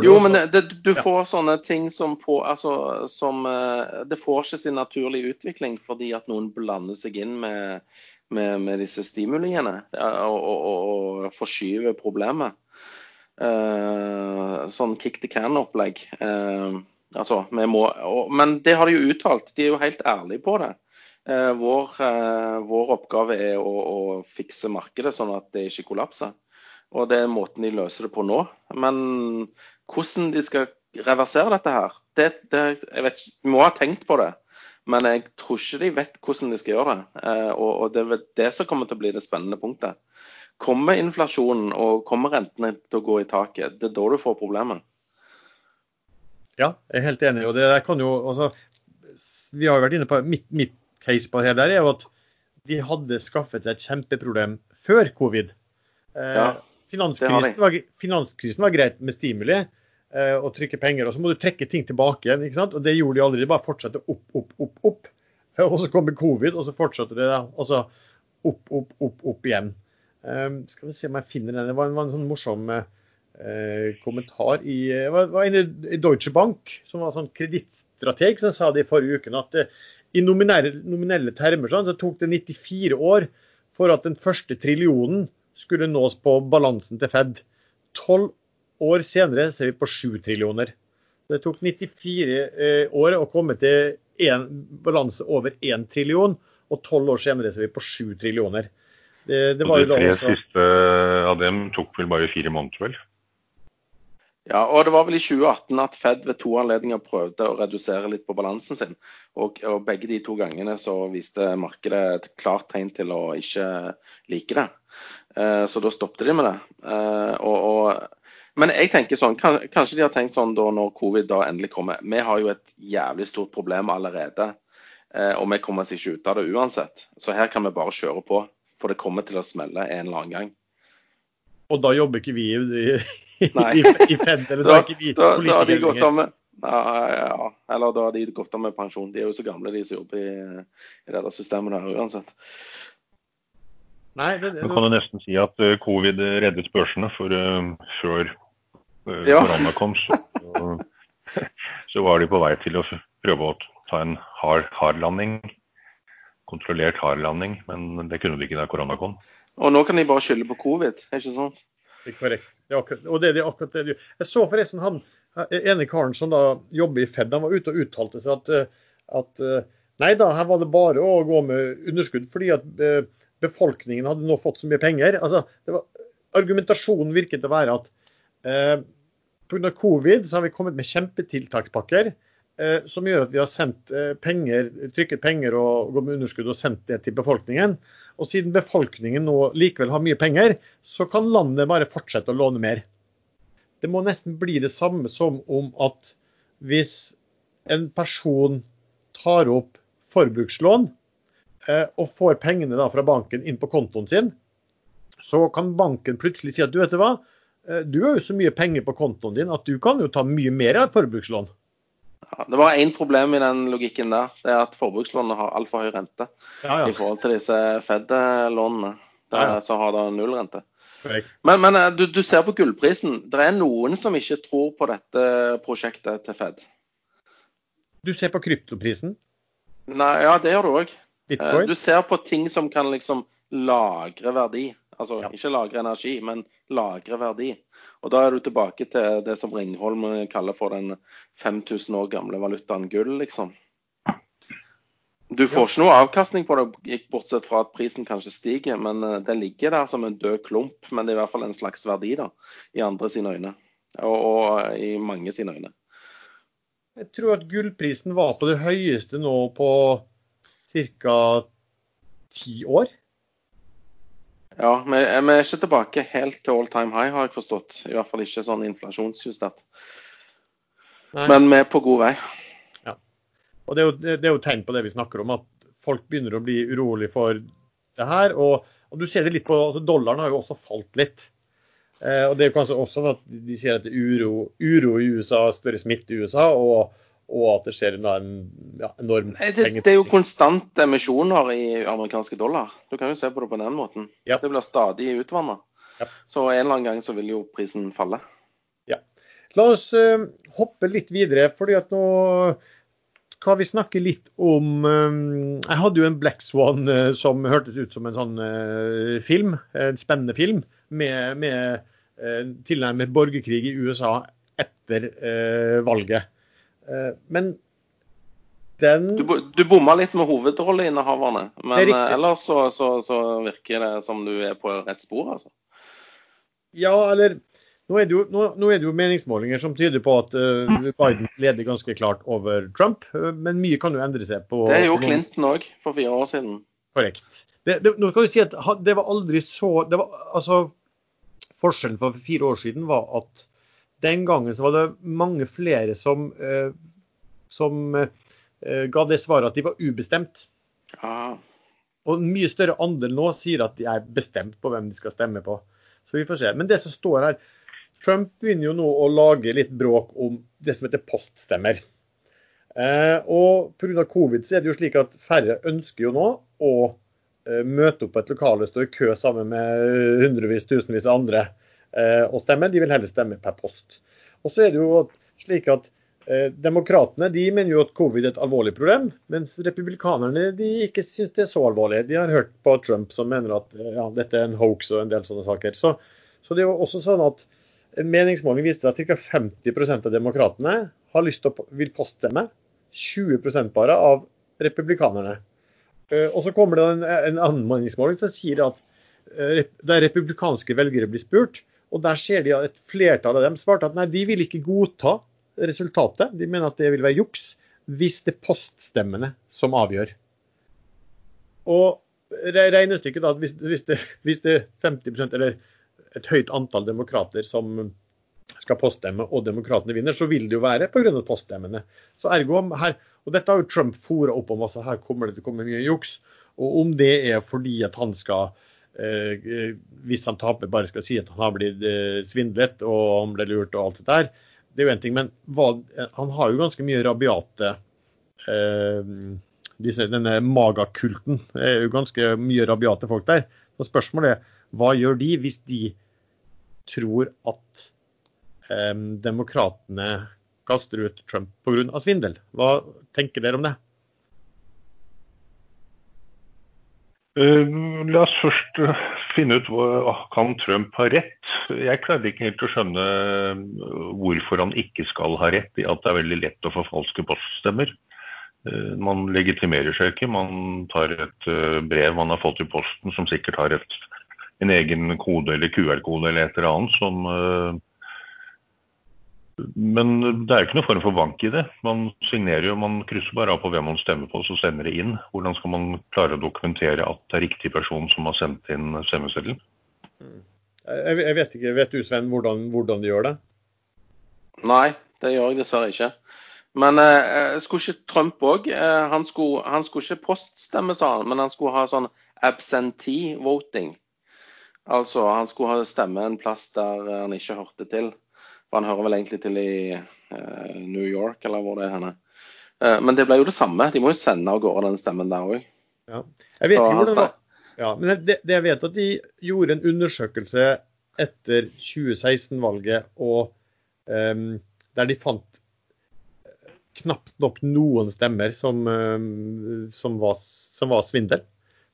Jo, men det, du får ja. sånne ting som på altså, som uh, Det får ikke sin naturlige utvikling fordi at noen blander seg inn med, med, med disse stimuliene og, og, og, forskyver problemet. Uh, sånn kick the can-opplegg. Uh, Altså, må, og, men det har de jo uttalt. De er jo helt ærlige på det. Uh, vår, eh, vår, oppgave er å, å, fikse markedet sånn at det ikke kollapser. Og det er måten de løser det på nå. Men hvordan de skal reversere dette her, det, det, jeg vet, ikke, må ha tenkt på det. Men jeg tror ikke de vet hvordan de skal gjøre det. Eh, og, og det er det som kommer til å bli det spennende punktet. Kommer inflasjonen og kommer rentene til å gå i taket, det er da du får problemet. Ja, jeg er helt enig. og det kan jo, altså, Vi har jo vært inne på mitt, mitt case på det her der er jo at de hadde skaffet seg et kjempeproblem før covid. Eh, Ja, finanskrisen, var, finanskrisen var greit med stimuli eh, og trykke penger, og så må du trekke ting tilbake igjen. ikke sant? Og det gjorde de aldri. De bare fortsatte opp, opp, opp, opp. (laughs) Og så kommer covid, og så fortsatte det da, altså opp, opp, opp, opp igjen. Eh, skal vi se om jeg finner den. Det var en, var en sånn morsom eh, kommentar i, det var, var en i Deutsche Bank, som var sånn kredittstrateg, som sa det i forrige uke. at eh, i nominelle, nominelle termer sånn, så tok det 94 år for at den første trillionen skulle nås på balansen til Fed. Tolv år senere så er vi på 7 trillioner. Det tok 94 eh, år å komme til en balanse over 1 trillion, og tolv år senere så er vi på 7 trillioner. Det, det var jo da tre siste av dem tok vel bare fire måneder, vel? Ja, og det var vel i 2018 at Fed ved to anledninger prøvde å redusere litt på balansen sin. Og, og begge de to gangene så viste markedet et klart tegn til å ikke like det. Eh, så da stoppet de med det. Eh, og, og, men jeg tenker sånn, kanskje de har tenkt sånn da når covid da endelig kommer. Vi har jo et jævlig stort problem allerede. Eh, og vi kommer oss ikke ut av det uansett. Så her kan vi bare kjøre på. For det kommer til å smelle en eller annen gang. Og da jobber ikke vi i, i, i, i Fed, eller da Da, er ikke vi da, da har de gått av med ja, ja, eller da har de gått av med pensjon. De er jo så gamle, de som jobber i, i dette systemet der uansett. Nei, det, det, Man kan jo nesten si at eh, covid reddet børsene, for uh, før uh, Ja. korona kom, så, (laughs) så var de på vei til å prøve å ta en hard, hard landing. Kontrollert hard landing, men det kunne de ikke da korona kom. Og nå kan de bare skylde på covid, er ikke sant? Det er korrekt. Det er akkurat, og det, det er akkurat det. du- Jeg så forresten han ene karen som da jobber i Fed, han var ute og uttalte seg at, at nei da, her var det bare å gå med underskudd fordi at befolkningen hadde nå fått så mye penger. Altså, var, argumentasjonen virket å være at eh, pga. covid så har vi kommet med kjempetiltakspakker eh, som gjør at vi har sendt eh, penger, trykket penger og gått med underskudd og sendt det til befolkningen. Og siden befolkningen nå likevel har mye penger, så kan landet bare fortsette å låne mer. Det må nesten bli det samme som om at hvis en person tar opp forbrukslån og får pengene da fra banken inn på kontoen sin, så kan banken plutselig si at du vet du hva, Eh, du har jo så mye penger på kontoen din at du kan jo ta mye mer av forbrukslån. Ja, det var én problem i den logikken der. Det er at forbrukslånene har altfor høy rente Ja, i forhold til disse Fed-lånene. Der Ja, ja. så har det null rente. Men, men eh, du, du ser på gullprisen. Det er noen som ikke tror på dette prosjektet til Fed. Du ser på kryptoprisen, Nei, ja, det gjør du òg. Bitcoin. Du ser på ting som kan liksom lagre verdi. Altså Ja. ikke lagre energi, men lagre verdi. Og da er du tilbake til det som Ringholm kaller for den 5000 år gamle valutaen gull, liksom. Du får ikke noe avkastning på det, bortsett fra at prisen kanskje stiger. Men den ligger der som en død klump. Men det er i hvert fall en slags verdi, da. I andre sine øyne. Og, og i mange sine øyne. Jeg tror at gullprisen var på det høyeste nå på ca. ti år. Ja, vi vi er ikke tilbake helt til all time high, har jeg forstått. I hvert fall ikke sånn inflasjonsjustert. Men vi er på god vei. Og det er, jo, det er jo tegn på det vi snakker om, at folk begynner å bli urolig for det her. Og, og du ser det litt på altså Dollaren har jo også falt litt. Eh, og det er jo kanskje også sånn at de sier at det uro, uro i USA, større smitte i USA, og, og at det skjer en ja, enorm Nei, Det, det er jo konstante emisjoner i amerikanske dollar. Du kan jo se på det på den måten. Ja. Det blir stadig utvanna. Ja. Så en eller annen gang så vil jo prisen falle. La oss uh, hoppe litt videre, fordi at nå skal vi snakke litt om eh, Jeg hadde jo en Black Swan eh, som hørtes ut som en sånn film, en spennende film, med, med tilnærmet borgerkrig i USA etter valget. Eh, men den Du, du bomma litt med hovedrolleinnehaverne, er men eh, ellers så, så, så virker det som du er på rett spor, altså. Ja, eller nå er, det jo, nå, nå er det jo meningsmålinger som tyder på at uh, Biden leder ganske klart over Trump, men mye kan jo endre seg. på Det er gjorde Clinton òg, for fire år siden. Korrekt. Det, det, nå kan vi si at det var aldri så det var, altså, Forskjellen for fire år siden var at Den gangen så var det mange flere som, eh, som eh, ga det svaret at de var ubestemt. Ja. Og en mye større andel nå sier at de er bestemt på hvem de skal stemme på. Så vi får se. Men det som står her Trump begynner jo nå å lage litt bråk om det som heter poststemmer. Eh, og pga. covid så er det jo slik at færre ønsker jo nå å eh, møte opp på et lokale, stå i kø sammen med hundrevis, tusenvis av andre eh, og stemme. De vil heller stemme per post. Og så er det jo slik at Eh, demokratene de mener jo at covid er et alvorlig problem, mens republikanerne de ikke syns det er så alvorlig. De har hørt på Trump som mener at eh, ja, dette er en hoax og en del sånne saker. Så, så det er jo også sånn at en meningsmåling viser at ca. 50% av demokratene har lyst til å vil poststemme. 20 bare av republikanerne. Og så kommer det en, en annen meningsmåling som sier at der republikanske velgere blir spurt, og der ser de at et flertall av dem svarte at nei, de vil ikke godta resultatet. De mener at det vil være juks hvis det er poststemmene som avgjør. Og regnestykket da, hvis, hvis, det, hvis det er 50% eller et høyt antall demokrater som skal poststemme, og demokratene vinner, så vil det jo være pga. poststemmene. Så ergo her, og Dette har jo Trump fora opp om. altså Her kommer det til å komme mye juks. Og om det er fordi at han skal hvis han taper, bare skal si at han har blitt eh, svindlet og han ble lurt og alt det der, det er jo en ting, men hva, han har jo ganske mye rabiate eh, disse, Denne magakulten er jo ganske mye rabiate folk der. Så spørsmålet er hva gjør de hvis de tror at eh, demokratene kaster ut Trump pga. svindel? Hva tenker dere om det? La oss først uh, finne ut hva kan Trump ha rett. Jeg klarer ikke helt å skjønne uh, hvorfor han ikke skal ha rett i at det er veldig lett å forfalske poststemmer. Man legitimerer seg ikke. Man tar et brev man har fått i posten som sikkert har et, en egen kode eller QR-kode eller et eller annet som men det er jo ikke noen form for bank i det. Man signerer jo, man krysser bare av på hvem man stemmer på, så sender det inn. Hvordan skal man klare å dokumentere at det er riktig person som har sendt inn stemmeseddelen? Jeg vet ikke, vet du Sven hvordan, hvordan de gjør det? Nei, det gjør jeg dessverre ikke. Men eh, skulle ikke Trump òg eh, han, han, skulle ikke poststemme, sa han, men han skulle ha sånn absentee voting. Altså han skulle ha stemme en plass der han ikke hørte til. For han hører vel egentlig til i uh, New York, eller hvor det er henne. Uh, men det ble jo det samme. De må jo sende av gårde den stemmen der òg. Ja. Jeg vet ikke hvordan det var. Ja, men det, det, jeg vet at de gjorde en undersøkelse etter 2016-valget, og um, der de fant knapt nok noen stemmer som, um, som, var, som var, svindel.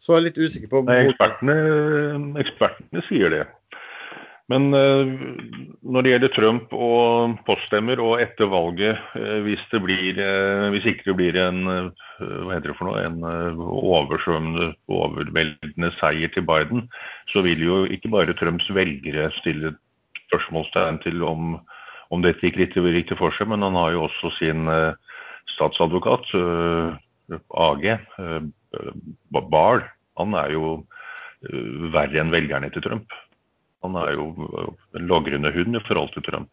Så jeg er litt usikker på Nei, ekspertene, ekspertene sier det. Men uh, når det gjelder Trump og poststemmer, og etter valget, uh, hvis, det blir, uh, hvis ikke det blir en det noe, en oversvømmende, overveldende seier til Biden, så vil jo ikke bare Trumps velgere stille spørsmålstegn til om, om dette gikk riktig, for seg, men han har jo også sin statsadvokat, AG, Barr. Han er jo verre enn velgerne til Trump. Han er jo en logrende hund i forhold til Trump.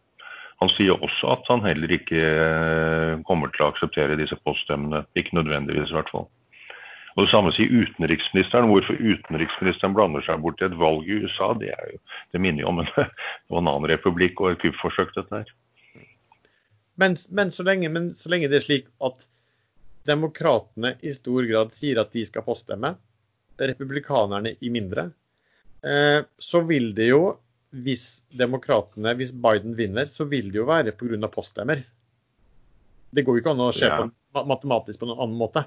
Han sier også at han heller ikke eh, kommer til å akseptere disse poststemmene. Ikke nødvendigvis, i hvert fall. Og Det samme sier utenriksministeren. Hvorfor utenriksministeren blander seg bort i et valg i USA, det, jo, det minner jo om (laughs) en annen republikk og et kuppforsøk, dette her. Men, men, så lenge, men, så lenge, det er slik at demokratene i stor grad sier at de skal poststemme, republikanerne i mindre, så vil det jo, hvis demokratene, hvis Biden vinner, så vil det jo være pga. poststemmer. Det går jo ikke an å se ja. på matematisk på noen annen måte.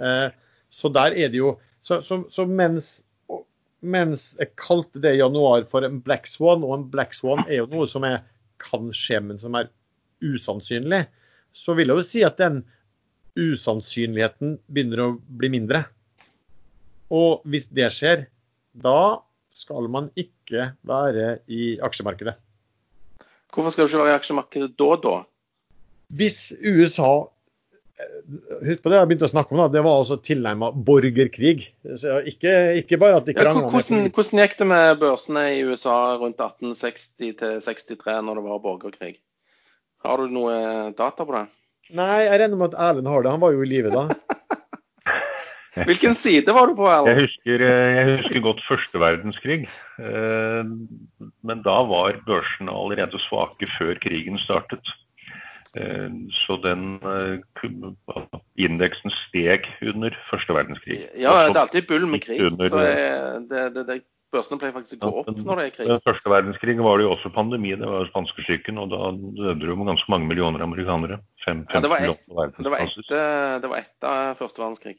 Eh, så der er det jo Så, så, så mens, mens, jeg kalte det i januar for en black swan, og en black swan er jo noe som er, kan skje, men som er usannsynlig, så vil jeg jo si at den usannsynligheten begynner å bli mindre. Og hvis det skjer, da skal man ikke være i aksjemarkedet. Hvorfor skal du ikke være i aksjemarkedet da, da? Hvis USA Husk på det jeg begynte å snakke om, da, det var altså tilnærma borgerkrig. Så ikke, ikke bare at de Ja, krangla hvordan, hvordan gikk det med børsene i USA rundt 1860 til 63 når det var borgerkrig? Har du noe data på det? Nei, jeg regner med at Erlend har det. Han var jo i live da. (laughs) Hvilken side var du på, Jeg husker, eh, jeg husker godt første verdenskrig. eh, Men da var børsene allerede svake før krigen startet. Eh, Så den indeksen steg under første verdenskrig. Ja, det er alltid bull med krig. under- Så det, det, det, børsene pleier faktisk å gå opp når det er krig. Den første verdenskrig var det jo også pandemi, det var spanskesyken, og da døde det jo ganske mange millioner amerikanere. Fem, Ja, det var et, det var etter første verdenskrig.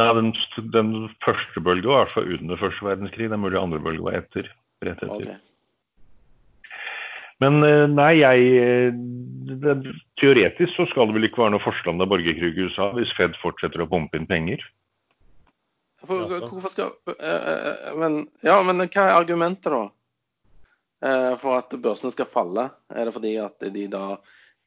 Ja, den, den første bølga var altså under første verdenskrig, det er mulig andre bølge var etter. Rett etter. Okay. Men eh, nei, jeg eh, det, Teoretisk så skal det vel ikke være noe forstand av borgerkrig i USA hvis Fed fortsetter å pumpe inn penger. For, hvorfor skal eh, men, Ja, men hva er argumentet, da? Eh, for at børsene skal falle? Er det fordi at de da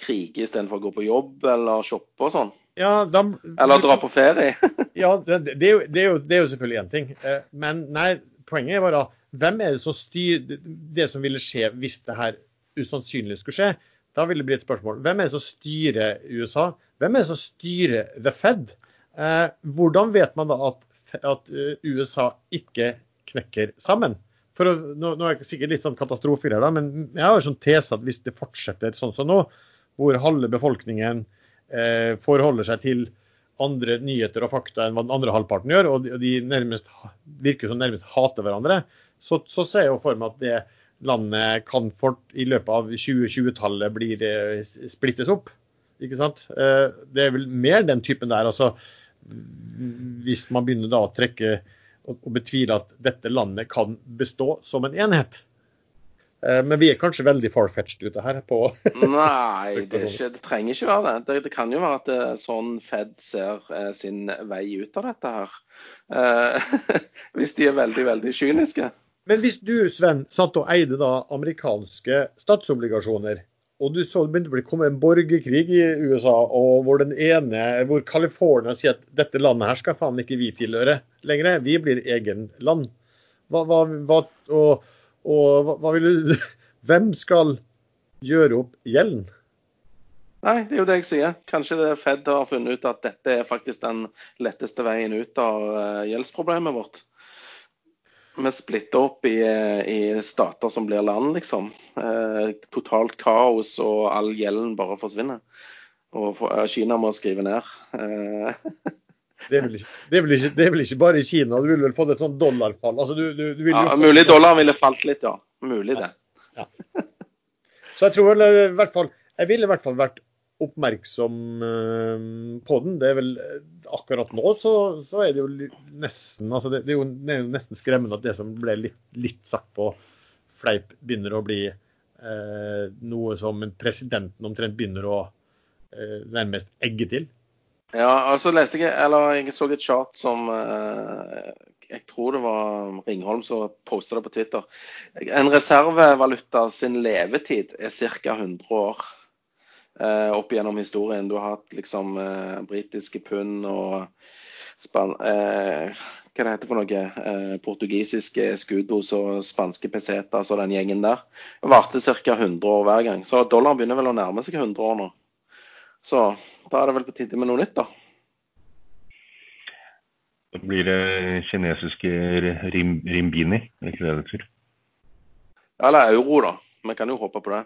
kriger istedenfor å gå på jobb eller shoppe og sånn? Ja, da, Eller dra på ferie? (laughs) Ja, det, det, er jo, det, er jo, det er jo selvfølgelig én ting. Eh, Men nei, poenget er bare hvem er det som styrer det som ville skje hvis det her usannsynlig skulle skje? Da vil det bli et spørsmål. Hvem er det som styrer USA? Hvem er det som styrer The Fed? Eh, hvordan vet man da at, at eh, USA ikke knekker sammen? For å, nå, nå er det sikkert litt sånn katastrofegreier, da, men jeg har jo sånn tese at hvis det fortsetter sånn som nå, hvor halve befolkningen forholder seg til andre nyheter og fakta enn hva den andre halvparten gjør, og de, nærmest, virker som nærmest hater hverandre, så, så ser jeg jo for meg at det landet kan fort, i løpet av 2020-tallet blir splittet splittes opp. Ikke sant? Eh, Det er vel mer den typen der. altså Hvis man begynner da å trekke og betvile at dette landet kan bestå som en enhet. Eh, Men vi er kanskje veldig far-fetched ute her på Nei, (laughs) det, ikke, det trenger ikke være det. det. Det kan jo være at det, er sånn Fed ser eh, sin vei ut av dette her. Eh, (laughs) hvis de er veldig, veldig kyniske. Men hvis du, Sven, satt og eide da amerikanske statsobligasjoner, og du så det begynte å komme en borgerkrig i USA, og hvor den ene, hvor California sier at dette landet her skal faen ikke vi tilhøre lenger, vi blir egen land. Hva, hva, hva, og, og hva, hva vil du Hvem skal gjøre opp gjelden? Nei, det er jo det jeg sier. Kanskje Fed har funnet ut at dette er faktisk den letteste veien ut av eh, gjeldsproblemet vårt. Vi splitter opp i, eh, i stater som blir land, liksom. Eh, totalt kaos, og all gjelden bare forsvinner. Og eh, Kina må skrive ned. Eh, (laughs) Det er, ikke, det, er ikke, det er vel ikke bare i Kina, du ville vel fått et sånt dollarfall? Altså, du, du, du ja, mulig dollaren ville falt litt, ja. Mulig det. Så jeg tror vel eh, i hvert fall Jeg ville i hvert fall vært oppmerksom eh, på den. Det er vel eh, Akkurat nå så, så er det jo nesten altså det, det, er jo, det er jo nesten skremmende at det som ble litt, litt sagt på fleip, begynner å bli eh, noe som presidenten omtrent begynner å eh, nærmest egge til. Ja, altså leste jeg Eller jeg så et chart som eh, Jeg tror det var Ringholm som posta det på Twitter. En reservevaluta sin levetid er ca. 100 år eh, opp gjennom historien. Du har hatt liksom eh, britiske pund og span eh, hva det heter for noe? Eh, portugisiske escudos og spanske pesetas og den gjengen der. Varte ca. 100 år hver gang. Så dollaren begynner vel å nærme seg 100 år nå. Så da er det vel på tide med noe nytt, da. Da blir det kinesiske rim, rimbini, er ikke det det betyr? Eller euro, da. Vi kan jo håpe på det.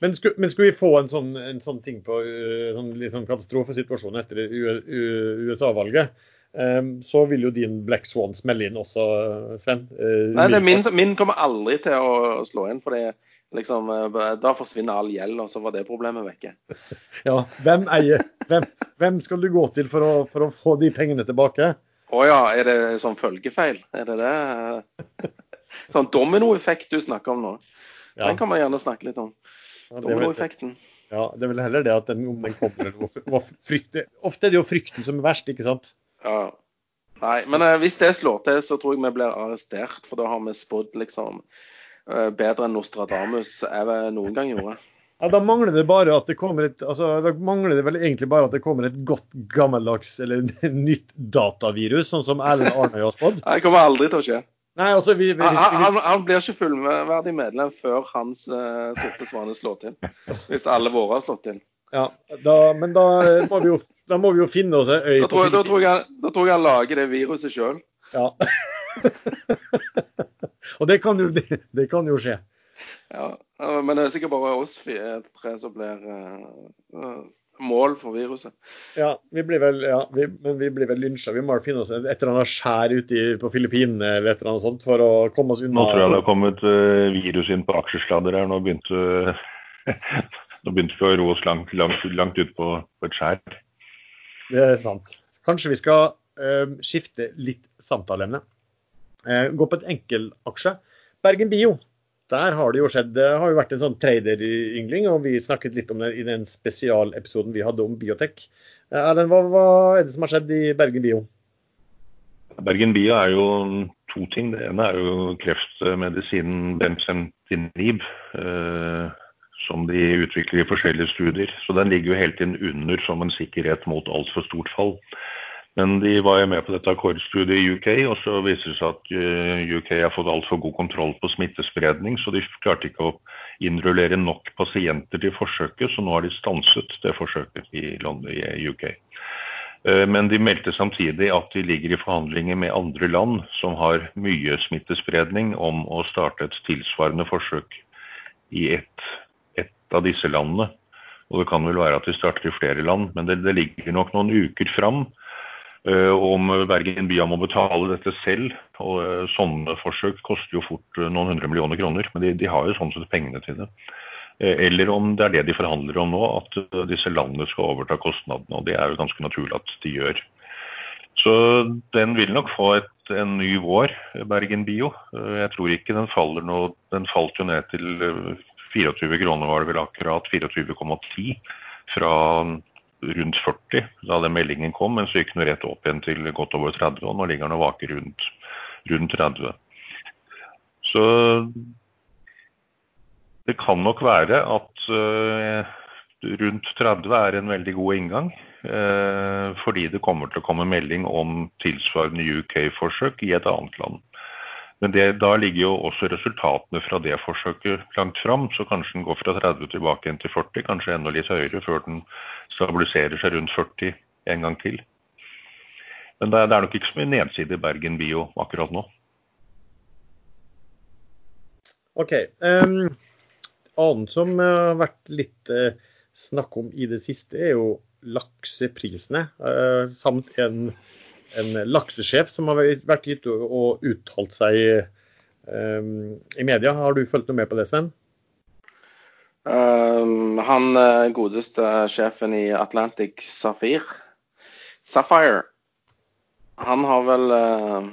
Men skulle, men skulle vi få en sånn, en sånn ting på uh, sånn, litt sånn katastrofesituasjon etter USA-valget, um, så vil jo din Black Swan smelle inn også, Sven. Uh, Nei, det er min, min kommer aldri til å slå inn, for det, liksom, eh, da forsvinner all gjeld, og så var det problemet vekke. (laughs) Ja, hvem eier hvem, hvem skal du gå til for å, for å få de pengene tilbake? Å ja, er det sånn følgefeil? Er det det? (laughs) Sånn dominoeffekt du snakker om nå? Ja, Den kan man gjerne snakke litt om. ja, Dominoeffekten. ja, det er vel heller det at den, om den kommer eller Ofte er det jo frykten som er verst, ikke sant? Ja. Nei, men eh, hvis det slår til, så tror jeg vi blir arrestert. For da har vi spådd liksom bedre enn Nostradamus jeg noen gang gjorde. (laughs) Ja, Da mangler det bare at det kommer et altså, da mangler det vel egentlig bare at det kommer et godt gammeldags eller (laughs) nytt datavirus, sånn som Erlend Arnøy har spådd. (laughs) Det kommer aldri til å skje. Nei, altså, vi, vi, Han, vi, han, han blir ikke fullverdig medlem før hans uh, sorte svane slår til. Hvis alle våre har slått til. ja, da, men da må, vi jo, da må vi jo finne oss en øy Da tror, jeg, da, tror jeg, han- da tror jeg han lager det viruset sjøl. Ja. (laughs) Og det kan jo, det, det kan jo skje. Ja, men det er sikkert bare oss tre som blir eh, eh, mål for viruset. Ja, vi blir vel, ja, vi, men vi blir vel lynsja. Vi må finne oss et eller annet skjær ute på Filippinene eller et eller annet sånt for å komme oss unna. Nå tror jeg det har kommet uh, virus inn på aksjesladder her. Nå begynte, (laughs) nå begynte vi å ro oss langt, langt, langt ut på, på et skjær. Det er sant. Kanskje vi skal uh, skifte litt samtaleemne. Eh, gå på et enkelaksje. Bergen Bio. Der har det jo skjedd, det har jo vært en sånn traderyngling, og vi snakket litt om det i den spesialepisoden vi hadde om biotek. Eh, Erlend, hva, hva er det som har skjedd i Bergen Bio? Bergen Bio er jo to ting. Det ene er jo kreftmedisinen Bemcentinib, eh, som de utvikler i forskjellige studier. Så den ligger jo hele tiden under som en sikkerhet mot altfor stort fall. Men de var jo med på dette akkordstudiet i UK, og så viser det seg at eh, UK har fått altfor god kontroll på smittespredning, så de klarte ikke å innrullere nok pasienter til forsøket, så nå har de stanset det forsøket i, London, i UK. Eh, Men de meldte samtidig at de ligger i forhandlinger med andre land som har mye smittespredning, om å starte et tilsvarende forsøk i ett, et av disse landene. Og det kan vel være at de starter i flere land, men det, det ligger nok noen uker fram. Eh, om Bergen Bya må betale dette selv. og eh, Sånne forsøk koster jo fort eh, noen hundre millioner kroner, men de, de har jo sånn sett pengene til det. Eller om det er det de forhandler om nå, at disse landene skal overta kostnadene. og Det er jo ganske naturlig at de gjør. Så den vil nok få et, en ny vår, Bergen Bio. Jeg tror ikke den faller nå Den falt jo ned til eh, 24 kroner var det vel akkurat, 24,10 fra rundt 40 da den meldingen kom, men så gikk den rett opp igjen til godt over 30, og nå ligger den og vaker rundt, rundt 30. Så det kan nok være at eh, rundt 30 er en veldig god inngang. eh, fordi det kommer til å komme melding om tilsvarende UK-forsøk i et annet land. Men det, da ligger jo også resultatene fra det forsøket langt fram, så kanskje den går fra 30 tilbake igjen til 40, kanskje enda litt høyere før den stabiliserer seg rundt 40 en gang til. Men det det er nok ikke så mye nedside i Bergen Bio akkurat nå. OK. Um, annet som eh, har vært litt uh, snakk om i det siste, er jo lakseprisene. uh, samt en, en laksesjef som har vært gitt og uttalt seg um, i media. Har du fulgt noe med på det, Sven? Um, han eh, godeste sjefen i Atlantic Safir, Sapphire Han har vel uh,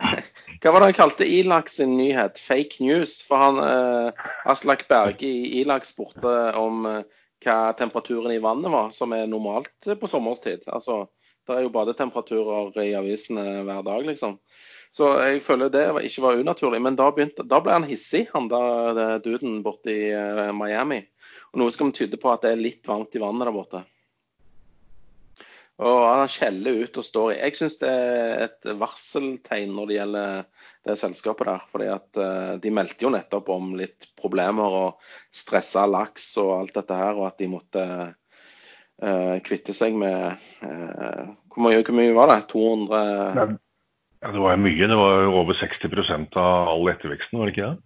(laughs) Hva var det han kalte Ilaks sin nyhet? Fake news? For han uh, Aslak Berge i Ilaks spurte om uh, hva temperaturen i vannet var, som er normalt på sommerstid. Altså, det er jo badetemperaturer i avisene hver dag, liksom. Så jeg føler det ikke var unaturlig. Men da, begynte, da ble han hissig, han det duden borte i eh, Miami. Og noe som tyder på at det er litt varmt i vannet der borte. Og han skjeller ut og står i. Jeg syns det er et varseltegn når det gjelder det selskapet der. fordi at eh, de meldte jo nettopp om litt problemer og stressa laks og alt dette her, og at de måtte kvitte seg med eh, hvor, mye, hvor mye var det? 200 Ja, det var mye. Det var over 60% av all etterveksten, var det ikke det?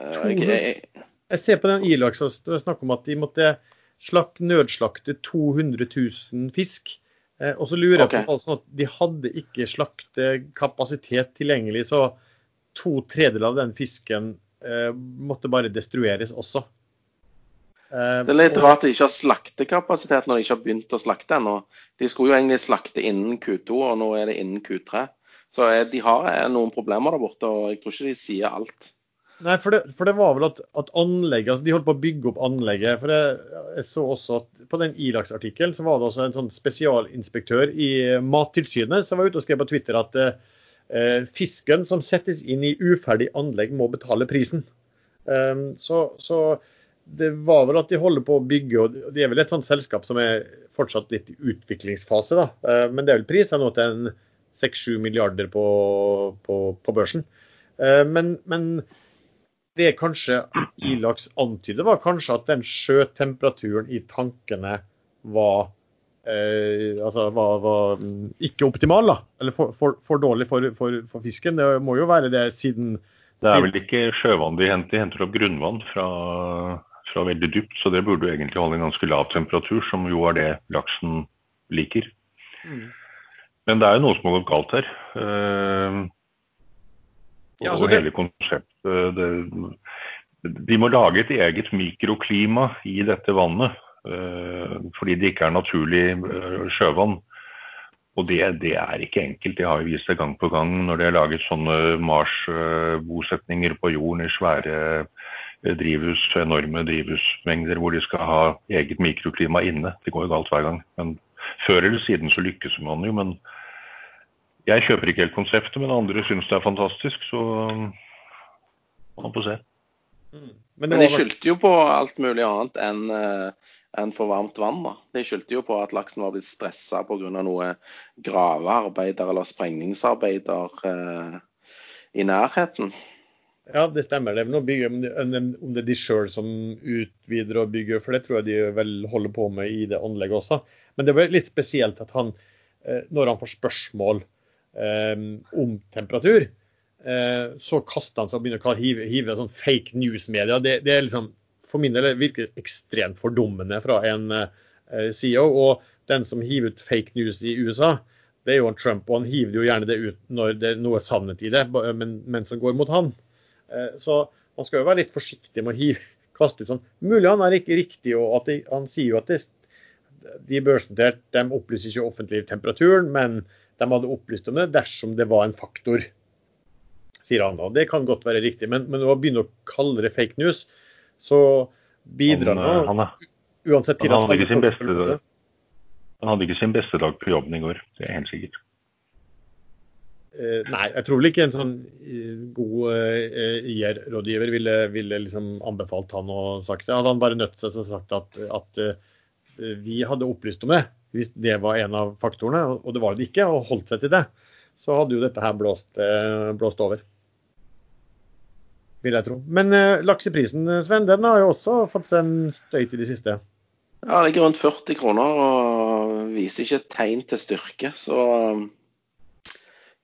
eh, jeg, jeg, ser på den Ilaks og det er snakk om at de måtte slak, nødslakte 200 000 fisk. Eh, og så lurer jeg på altså, at de hadde ikke slaktekapasitet tilgjengelig, så to tredjedeler av den fisken eh, måtte bare destrueres også. Eh, Det er litt rart rart de ikke har slaktekapasitet når de ikke har begynt å slakte ennå. De skulle jo egentlig slakte innen Q2, og nå er det innen Q3. Så eh, de har eh, noen problemer der borte, og jeg tror ikke de sier alt. Nei, for det, for det var vel at, at anlegget, altså de holdt på å bygge opp anlegget. for jeg, jeg så også at På den Ilaks-artikkelen så var det også en sånn spesialinspektør i Mattilsynet som var ute og skrev på Twitter at eh, fisken som settes inn i uferdig anlegg, må betale prisen. Um, så, så det var vel at de holder på å bygge, og de er vel et sånt selskap som er fortsatt litt i utviklingsfase. da. Eh, men det er vel priser nå til en 6-7 milliarder på, på, på børsen. Eh, men, men, det kanskje Ilax antyder, var kanskje at den sjøtemperaturen i tankene var, eh, altså var, var ikke optimal. da, Eller for, for, for dårlig for, for, fisken. Det må jo være det siden Det er vel ikke sjøvann de henter, de henter opp grunnvann fra, fra veldig dypt. Så det burde jo egentlig holde en ganske lav temperatur, som jo er det laksen liker. Mm. Men det er jo noe som har gått galt her. Uh, ja, altså og hele konseptet det, De må lage et eget mikroklima i dette vannet. Uh, fordi det ikke er naturlig sjøvann. Og det, det, er ikke enkelt. Det har jo vist seg gang på gang når de har laget sånne Mars-bosetninger på jorden i svære eh, drivhus, enorme drivhusmengder hvor de skal ha eget mikroklima inne. Det går jo galt hver gang. Men før eller siden så lykkes man jo. Men jeg kjøper ikke helt konseptet, men andre syns det er fantastisk, så man får se. Mm. Men, men de skyldte jo på alt mulig annet enn uh, enn for varmt vann. da. De skyldte jo på at laksen var blitt stressa pga. noe gravearbeider eller sprengningsarbeider eh, i nærheten. Ja, det stemmer. Det er noe bygge, om det er de sjøl som utvider og bygger, for det tror jeg de vel holder på med i det anlegget også. Men det var litt spesielt at han, uh, når han får spørsmål Ehm, om temperatur, eh, så kaster han seg og begynner å hive, hive sånn fake news-media. Det, det, er liksom, for min del virker ekstremt fordummende fra en eh, CEO. Og den som hiver ut fake news i USA, det er jo en Trump. Og han hiver jo gjerne det ut når det er noe sannhet i det, men, men går mot han. Eh, så man skal jo være litt forsiktig med å hive, (laughs) kaste ut sånn. Mulig han er ikke riktig, og de, han sier jo at det, de børsnoterte de opplyser ikke offentlig temperaturen, men de hadde opplyst om det dersom det var en faktor, sier han da. Det kan godt være riktig, men, men å begynne å kalle det fake news, så bidrar han, han uansett til han han, han hadde ikke sin beste dag på jobben i går, det er helt sikkert. Uh, nei, jeg tror vel ikke en sånn uh, god uh, IR-rådgiver ville, ville liksom anbefalt han å sagt det. Hadde han bare nødt seg til å sagt at, at vi hadde opplyst om det, hvis det var en av faktorene, og det var det ikke, og holdt seg til det, så hadde jo dette her blåst, eh, blåst over. Vil jeg tro. Men lakseprisen, Sven, den har jo også fått seg en støyt i det siste? Ja, den ligger rundt 40 kroner og viser ikke tegn til styrke. Så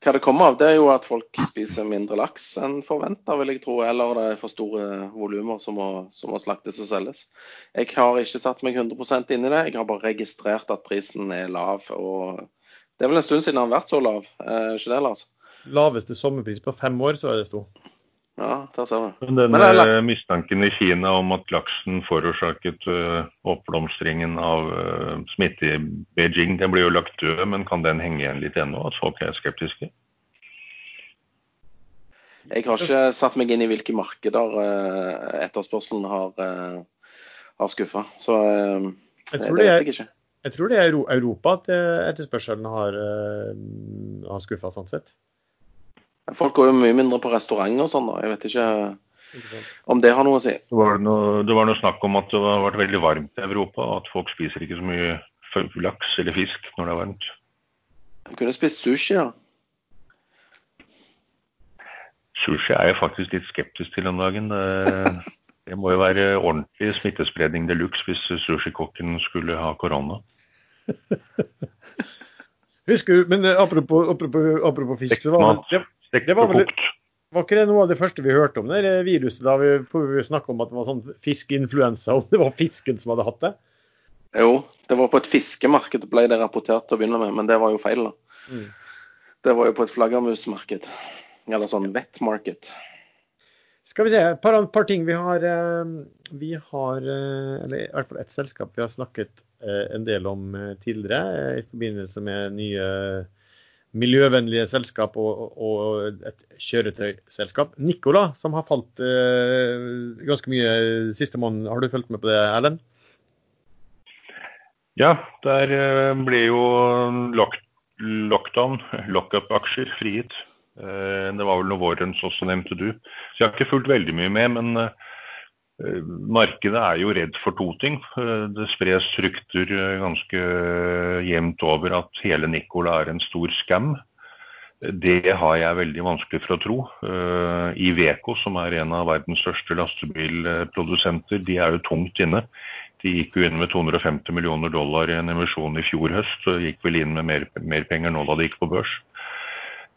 hva det kommer av, det er jo at folk spiser mindre laks enn forventa, vil jeg tro. Eller det er for store volumer som, som, må slaktes og selges. Jeg har ikke satt meg 100% inn i det. Jeg har bare registrert at prisen er lav. og Det er vel en stund siden den har vært så lav, eh, ikke det, Lars? Laveste sommerpris på fem år, så er det sto. Ja, der ser du. Men denne laks... mistanken i Kina om at laksen forårsaket uh, oppblomstringen av uh, smitte i Beijing, den blir jo lagt død, men kan den henge igjen litt ennå? At folk er skeptiske? Jeg har ikke satt meg inn i hvilke markeder uh, etterspørselen har, har skuffa. Så det, det vet jeg ikke. Jeg tror det er Europa at etterspørselen har, har skuffa, sånn sett. Folk går jo mye mindre på restaurant og sånn. Jeg vet ikke om det har noe å si. Det var noe, det var noe snakk om at det har vært veldig varmt i Europa, og at folk spiser ikke så mye laks eller fisk når det er varmt. De kunne spist sushi, da. Sushi er jeg faktisk litt skeptisk til om dagen. Det, det må jo være ordentlig smittespredning de luxe hvis sushikokken skulle ha korona. Husker du, men apropos, apropos, apropos fisk, så var det, det var, vel, var ikke det noe av det første vi hørte om det viruset? Da vi, vi snakka om at det var sånn fiskeinfluensa, om det var fisken som hadde hatt det? Jo, det var på et fiskemarked ble det rapportert til å begynne med, men det var jo feil. da. Mm. Det var jo på et flaggermusmarked. Eller sånn wet market. Skal vi se, et par, par, ting. Vi har, eh, vi har eh, eller i hvert fall et selskap vi har snakket eh, en del om tidligere i forbindelse med nye miljøvennlige selskap og, og et kjøretøyselskap. Nicola, som har falt eh, ganske mye siste måned. Har du fulgt med på det, Erlend? Ja, der eh, ble jo lock, lockdown, lockup-aksjer, frigitt. Eh, det var vel noe vårens også, nevnte du. Så jeg har ikke fulgt veldig mye med, men Eh, markedet er jo redd for to ting. Eh, det spres rykter ganske jevnt over at hele Nicola er en stor scam. Det har jeg veldig vanskelig for å tro. Iveco, som er en av verdens største lastebilprodusenter, de er jo tungt inne. De gikk jo inn med 250 millioner dollar i en emisjon i fjor høst, og gikk vel inn med mer, mer penger nå da de gikk på børs.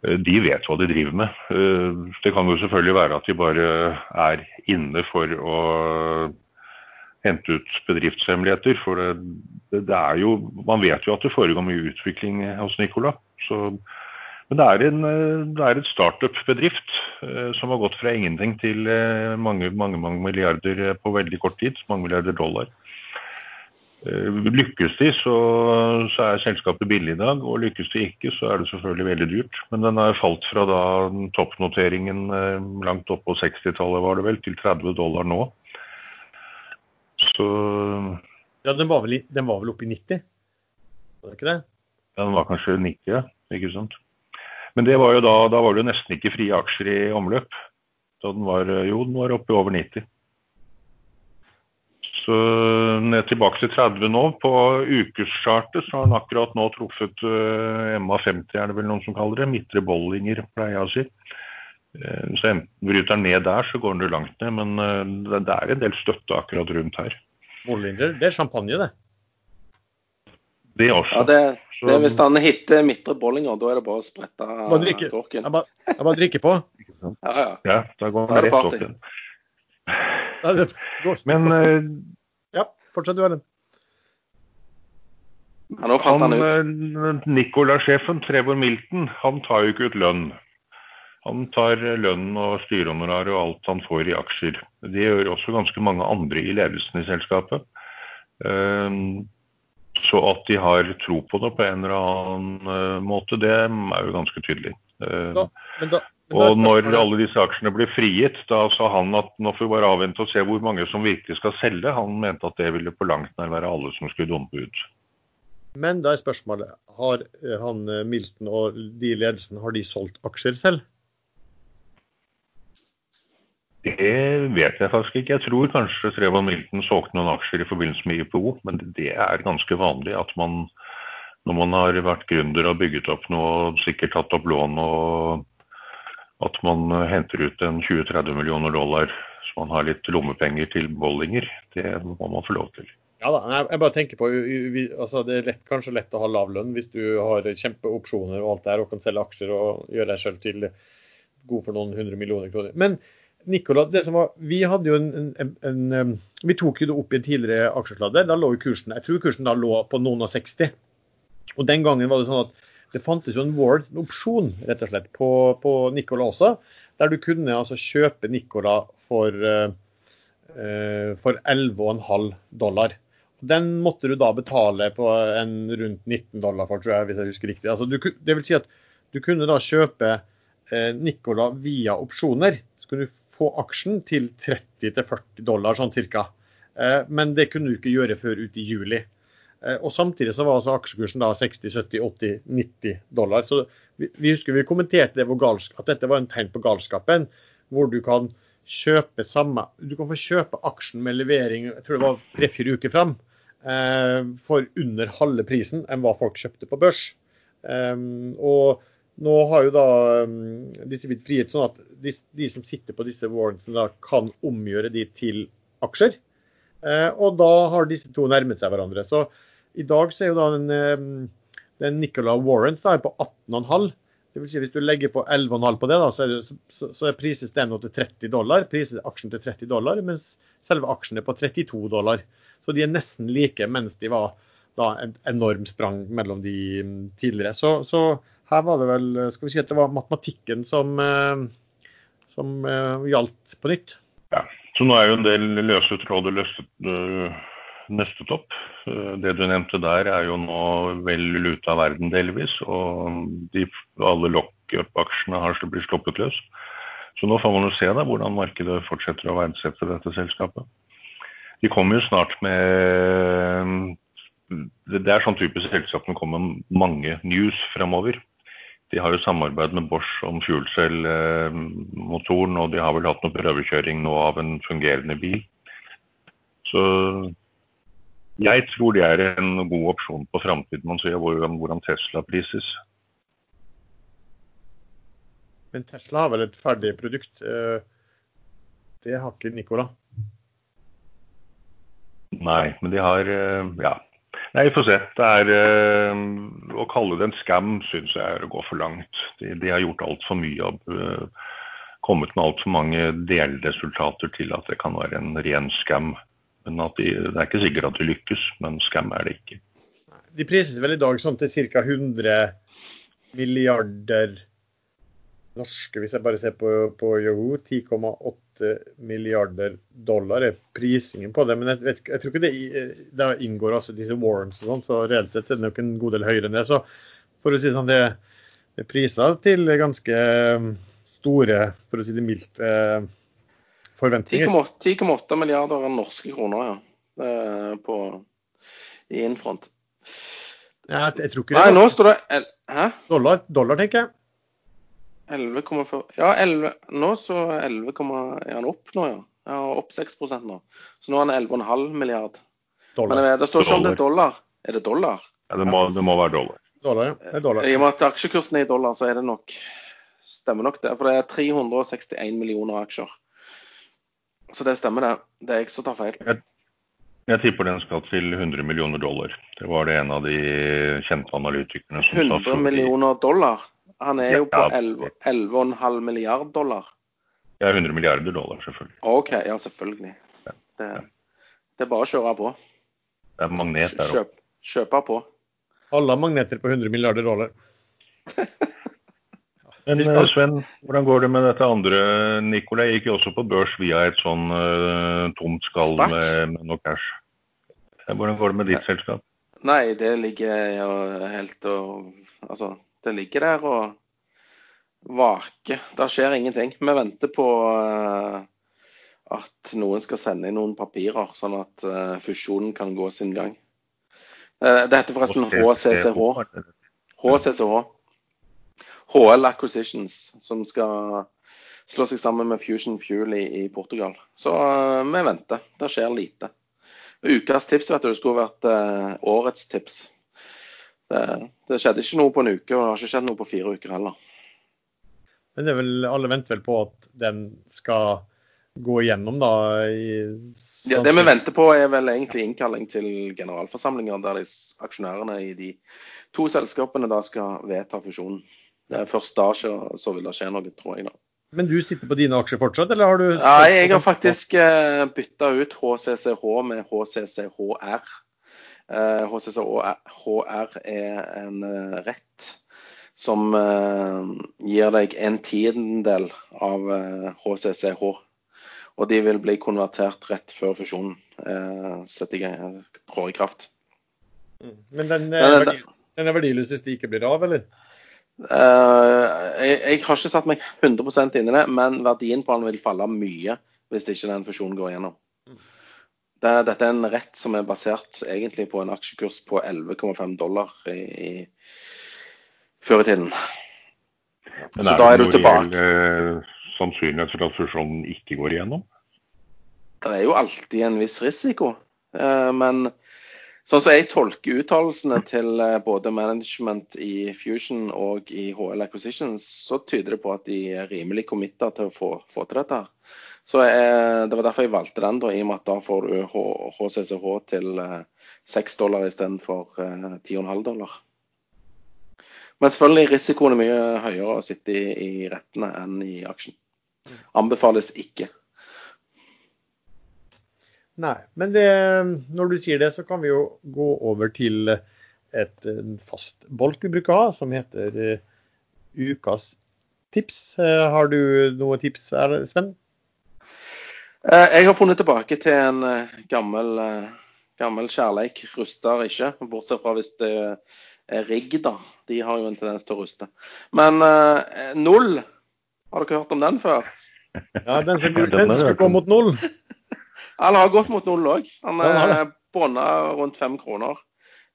Eh, de vet hva de driver med. Eh, det kan jo selvfølgelig være at de bare er inne for å hente ut bedriftshemmeligheter. For det, det, er jo Man vet jo at det foregår mye utvikling hos Nicola. Så, men det er en, det er et startup-bedrift eh, som har gått fra ingenting til mange, mange, mange milliarder på veldig kort tid. Mange milliarder dollar. Eh, lykkes de, så, så, er selskapet billig i dag. Og lykkes de ikke, så er det selvfølgelig veldig dyrt. Men den har falt fra da toppnoteringen eh, langt opp på 60-tallet var det vel, til 30 dollar nå. Så Ja, den var vel, den var vel oppe i 90? Var det ikke det? Ja, den var kanskje 90, ja. Ikke sant. Men det var jo da, da var det jo nesten ikke frie aksjer i omløp. Da den var, jo, den var oppe i over 90. Så ned tilbake til 30 nå. På ukeschartet så har han akkurat nå truffet uh, MA50, er det vel noen som kaller det. Midtre Bollinger, pleier jeg å si. Uh, så enten bryter han ned der, så går han langt ned. Men uh, det, det, er en del støtte akkurat rundt her. Bollinger, det er champagne, det? Det også. Ja, det, det er Hvis han hitter midtre bollinger, da er det bare å sprette korken. Jeg bare, jeg bare drikker på. Ja, ja. ja da går han rett opp igjen. Men Fortsett du, Erlend. Ja, nå falt han, han ut. Eh, Nicola-sjefen, Trevor Milton, han tar jo ikke ut lønn. Han tar lønn og styrehonorar og alt han får i aksjer. Det gjør også ganske mange andre i ledelsen i selskapet. Eh, så at de har tro på det på en eller annen eh, måte, det er jo ganske tydelig. Da, men da, og når alle disse aksjene ble frigitt, da sa han at nå får vi bare avvente og se hvor mange som virkelig skal selge. Han mente at det ville på langt nær være alle som skulle dumpe ut. Men da er spørsmålet, har eh, han eh, Milton og de i ledelsen har de solgt aksjer selv? Det vet jeg faktisk ikke. Jeg tror kanskje Trevan Milton solgte noen aksjer i forbindelse med IPO, men det er ganske vanlig at man når man har vært gründer og bygget opp noe sikkert tatt opp lån og at man eh, henter ut en 20-30 millioner dollar så man har litt lommepenger til bollinger. Det må man få lov til. Ja da, jeg bare tenker på, altså Det er lett, kanskje lett å ha lav lønn hvis du har kjempeopsjoner og alt der, og kan selge aksjer og gjøre deg selv til god for noen hundre millioner kroner. Men Nicola, var, vi en, en, en, vi tok jo det opp i en tidligere aksjesladder. Da lå jo kursen jeg tror kursen da lå på noen og 60. Og Den gangen var det sånn at det fantes jo en warrant, en opsjon rett og slett, på, på Nicola også, der du kunne altså kjøpe Nicola for, uh, for 11,5 dollar. Den måtte du da betale på en rundt 19 dollar for, tror jeg, hvis jeg husker riktig. Altså, du, det vil si at du kunne da kjøpe uh, Nicola via opsjoner. Så kunne du få aksjen til 30-40 dollar, sånn cirka. Uh, men det kunne du ikke gjøre før ut i juli. Eh, og Samtidig så var altså aksjekursen da 60, 70, 80, 90 dollar. Så Vi, vi husker vi kommenterte det at dette var en tegn på galskapen. Hvor du kan kjøpe samme, du kan få kjøpe aksjen med levering jeg tror det var tre-fire uker fram, eh, for under halve prisen enn hva folk kjøpte på børs. Eh, og nå har jo da um, disse blitt frigitt sånn at de, de, som sitter på disse warrantsene, da kan omgjøre de til aksjer. Eh, og da har disse to nærmet seg hverandre. Så i dag så er jo da den, den Nicola Warrants på 18,5. Det vil si Hvis du legger på 11,5 på det, da, så, det, så, så prises den til 30 dollar. Prises aksjen til 30 dollar, mens selve aksjen er på 32 dollar. Så de er nesten like, mens de var da en enorm sprang mellom de mm, tidligere. Så, så, her var det vel Skal vi si at det var matematikken som, eh, som uh, gjaldt på nytt. Ja, så nå er jo en del løse tråder løstet, uh, nøstet opp. Eh, det du nevnte der er jo nå vel ute av verden delvis. Og de, alle lock-up-aksjene har blitt sluppet løs. Så nå får man jo se da hvordan markedet fortsetter å verdsette dette selskapet. De kommer jo snart med Det er sånn type selskap som kommer med mange news fremover. De har jo samarbeid med Bosch om fuelcell-motoren, og de har vel hatt noe prøvekjøring nå av en fungerende bil. Så jeg tror det er en god opsjon på framtiden. Man ser hvordan, hvordan Tesla prises. Men Tesla har vel et ferdig produkt? Eh, det har ikke Nicola. Nei, men de har eh, Ja. Nei, vi får se. Det er, øh, å kalle det en scam syns jeg er å gå for langt. De, de har gjort altfor mye av Kommet med altfor mange delresultater til at det kan være en ren scam. Men de, Det er ikke sikkert at de lykkes, men skam er det ikke. De prises vel i dag sånn til ca. 100 milliarder norske, hvis jeg bare ser på, på Yahoo. 10,8 milliarder dollar er prisingen på det. Men jeg, vet, jeg tror ikke det, det inngår altså disse warrants og sånn, så reelt sett er det nok en god del høyere enn det. Så for å si sånn, det, det er priser til ganske store, for å si det mildt, eh, forventninger. 10,8 milliarder norske kroner, ja. På, I Infront. Ja, jeg, jeg tror ikke det. Nei, nå står det Hæ? Dollar, dollar tenker jeg. 11,4 Ja, 11, nå så 11, er han opp nå, ja. ja opp 6% nå. Så nå er han 11,5 milliard. Dollar. Men det står ikke om det er dollar. Er det dollar? Ja, det må, det må være dollar. Dollar, ja. Det er dollar. I og med at aksjekursen er i dollar, så er det nok Stemmer nok det. For det er 361 millioner aksjer. Så det stemmer, det. Det er ikke så ta feil. Jeg, jeg tipper den skal til 100 millioner dollar. Det var det en av de kjente analytikerne som 100 sa. 100 millioner dollar? Han er jo på 11,5 milliard dollar. Ja, 100 milliarder dollar, selvfølgelig. OK, ja, selvfølgelig. Det, det er bare å kjøre på. Det er magnet der Kjøp, Kjøpe på. Alle har magneter på 100 milliarder dollar. (laughs) Men eh, Sven, hvordan går det med dette andre? Nikolai gikk jo også på børs via et sånn uh, tomt skall med, med, noe cash. Hvordan går det med ditt selskap? Nei, det ligger jo helt og Altså, det ligger der og vaker. Det skjer ingenting. Vi venter på uh, at noen skal sende inn noen papirer, sånn at uh, fusjonen kan gå sin gang. Uh, det heter forresten HCCH. HCCH. HL Acquisitions, som skal slå seg sammen med Fusion Fuel i, i Portugal. Så vi venter. Det skjer lite. Ukas tips vet du, skulle vært årets tips. Det, det, skjedde ikke noe på en uke, og det har ikke skjedd noe på fire uker heller. Men det er vel, alle venter vel på at den skal gå igjennom, da? I, ja, Det vi venter på er vel egentlig innkalling til generalforsamlinger, der de, aksjonærene i de to selskapene da skal vedta fusjonen. Det er Først da så, så vil det skje noe, tror jeg. da. Men du sitter på dine aksjer fortsatt, eller har du Nei, jeg har faktisk uh, bytta ut HCCH med HCCHR. HCCHR eh, er en uh, rett som uh, gir deg en tiendedel av HCCH. Og de vil bli konvertert rett før fusjonen trår i kraft. Mm. Men den verdi, den er verdiløs hvis de ikke blir av, eller? Jeg, jeg, har ikke satt meg 100% inn i det, men verdien på den vil falle mye hvis ikke den fusjonen går igjennom. Det, dette er en rett som er basert egentlig på en aksjekurs på 11,5 dollar i, i, før i tiden. Men Så da er du tilbake. Er det sannsynlighet for at fusjonen ikke går igjennom? Det er jo alltid en viss risiko. Eh, men sånn som jeg tolker uttalelsene til eh, både management i Fusion og i HL Acquisitions, så tyder det på at de er rimelig committa til å få, få til dette. Så jeg, Det var derfor jeg valgte den, da, i og med at da får du HCCH til seks 6 dollar istedenfor eh, 10,5 dollar. Men selvfølgelig risikoen er mye høyere å sitte i, i rettene enn i aksjen. Anbefales ikke. Nei, men det, når du sier det, så kan vi jo gå over til et fast bolk vi bruker å ha, som heter uh, ukas tips. Uh, har du noe tips, Sven? Eh, jeg har funnet tilbake til en eh, gammel, eh, gammel kjærleik. Ruster ikke, bortsett fra hvis det er rigg, da. De har jo en tendens til å ruste. Men null, har dere hørt om den før? Ja, den som, den som gå mot null. Han har gått mot null òg. Han er bånda rundt fem kroner.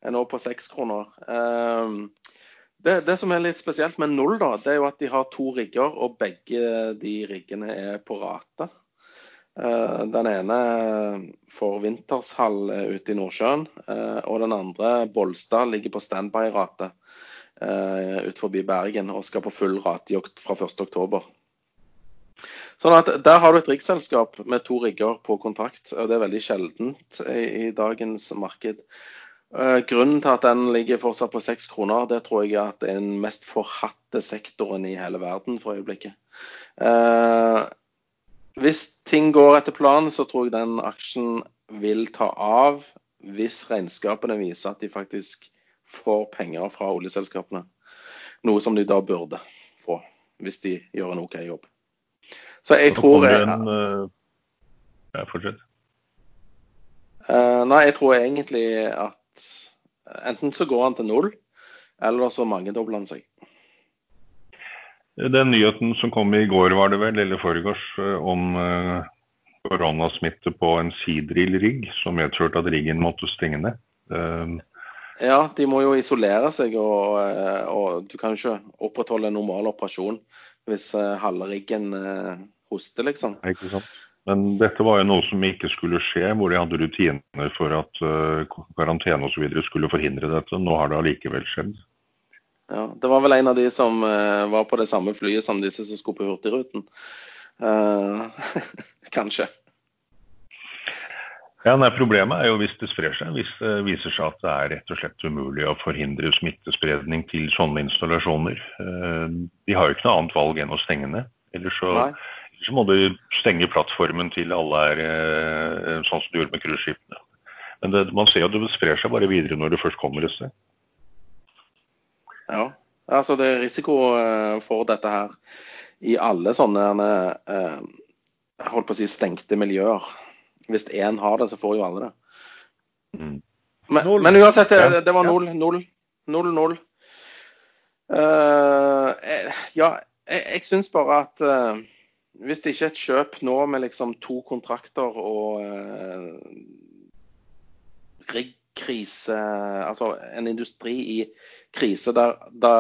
Er nå på seks kroner. Det, det, som er litt spesielt med null, da, det er jo at de har to rigger, og begge de riggene er på rate. Den ene får vintershall ute i Nordsjøen, og den andre, Bolstad, ligger på standby-rate ut forbi Bergen og skal på full ratejakt fra 1.10. Sånn at Der har du et riggselskap med to rigger på kontrakt, og det er veldig sjeldent i, i dagens marked. Uh, grunnen til at den ligger fortsatt på seks kroner, det tror jeg er den mest forhatte sektoren i hele verden for øyeblikket. Uh, hvis ting går etter planen, så tror jeg den aksjen vil ta av hvis regnskapene viser at de faktisk får penger fra oljeselskapene. Noe som de da burde få, hvis de gjør en OK jobb. Så jeg tror jeg, en, uh, ja, Fortsett. Uh, nei, jeg tror egentlig at enten så går han til null, eller så mangedobler han seg. Den nyheten som kom i går, var det vel, eller foregårs, eh, om uh, koronasmitte på en sidrill-rigg som medførte at riggen måtte stenge ned. Uh, ja, de må jo isolere seg, og, og du kan ikke opprettholde en normal operasjon hvis halve riggen hoste, liksom. Ikke sant. Men dette var jo noe som ikke skulle skje, hvor de hadde rutiner for at uh, karantene osv. skulle forhindre dette. Nå har det allikevel skjedd. Ja, Det var vel en av de som uh, var på det samme flyet som disse som skulle på Hurtigruten. Uh, (laughs) kanskje. Ja, nei, Problemet er jo hvis det sprer seg. Hvis det viser seg at det er rett og slett umulig å forhindre smittespredning til sånne installasjoner. De har jo ikke noe annet valg enn å stenge ned. Ellers så så må du stenge plattformen til alle er eh, sånn som du gjorde med cruiseskipene. Men det, man ser at det sprer seg bare videre når det først kommer et sted. Ja, altså det er risiko eh, for dette her i alle sånne eh, holdt på å si stengte miljøer. Hvis én har det, så får jo alle det. Mm. Men, men, uansett, det, det var null, null, null, null. Uh, ja, jeg, jeg syns bare at uh, hvis det ikke er et kjøp nå med liksom to kontrakter og eh, riggkrise, altså en industri i krise der det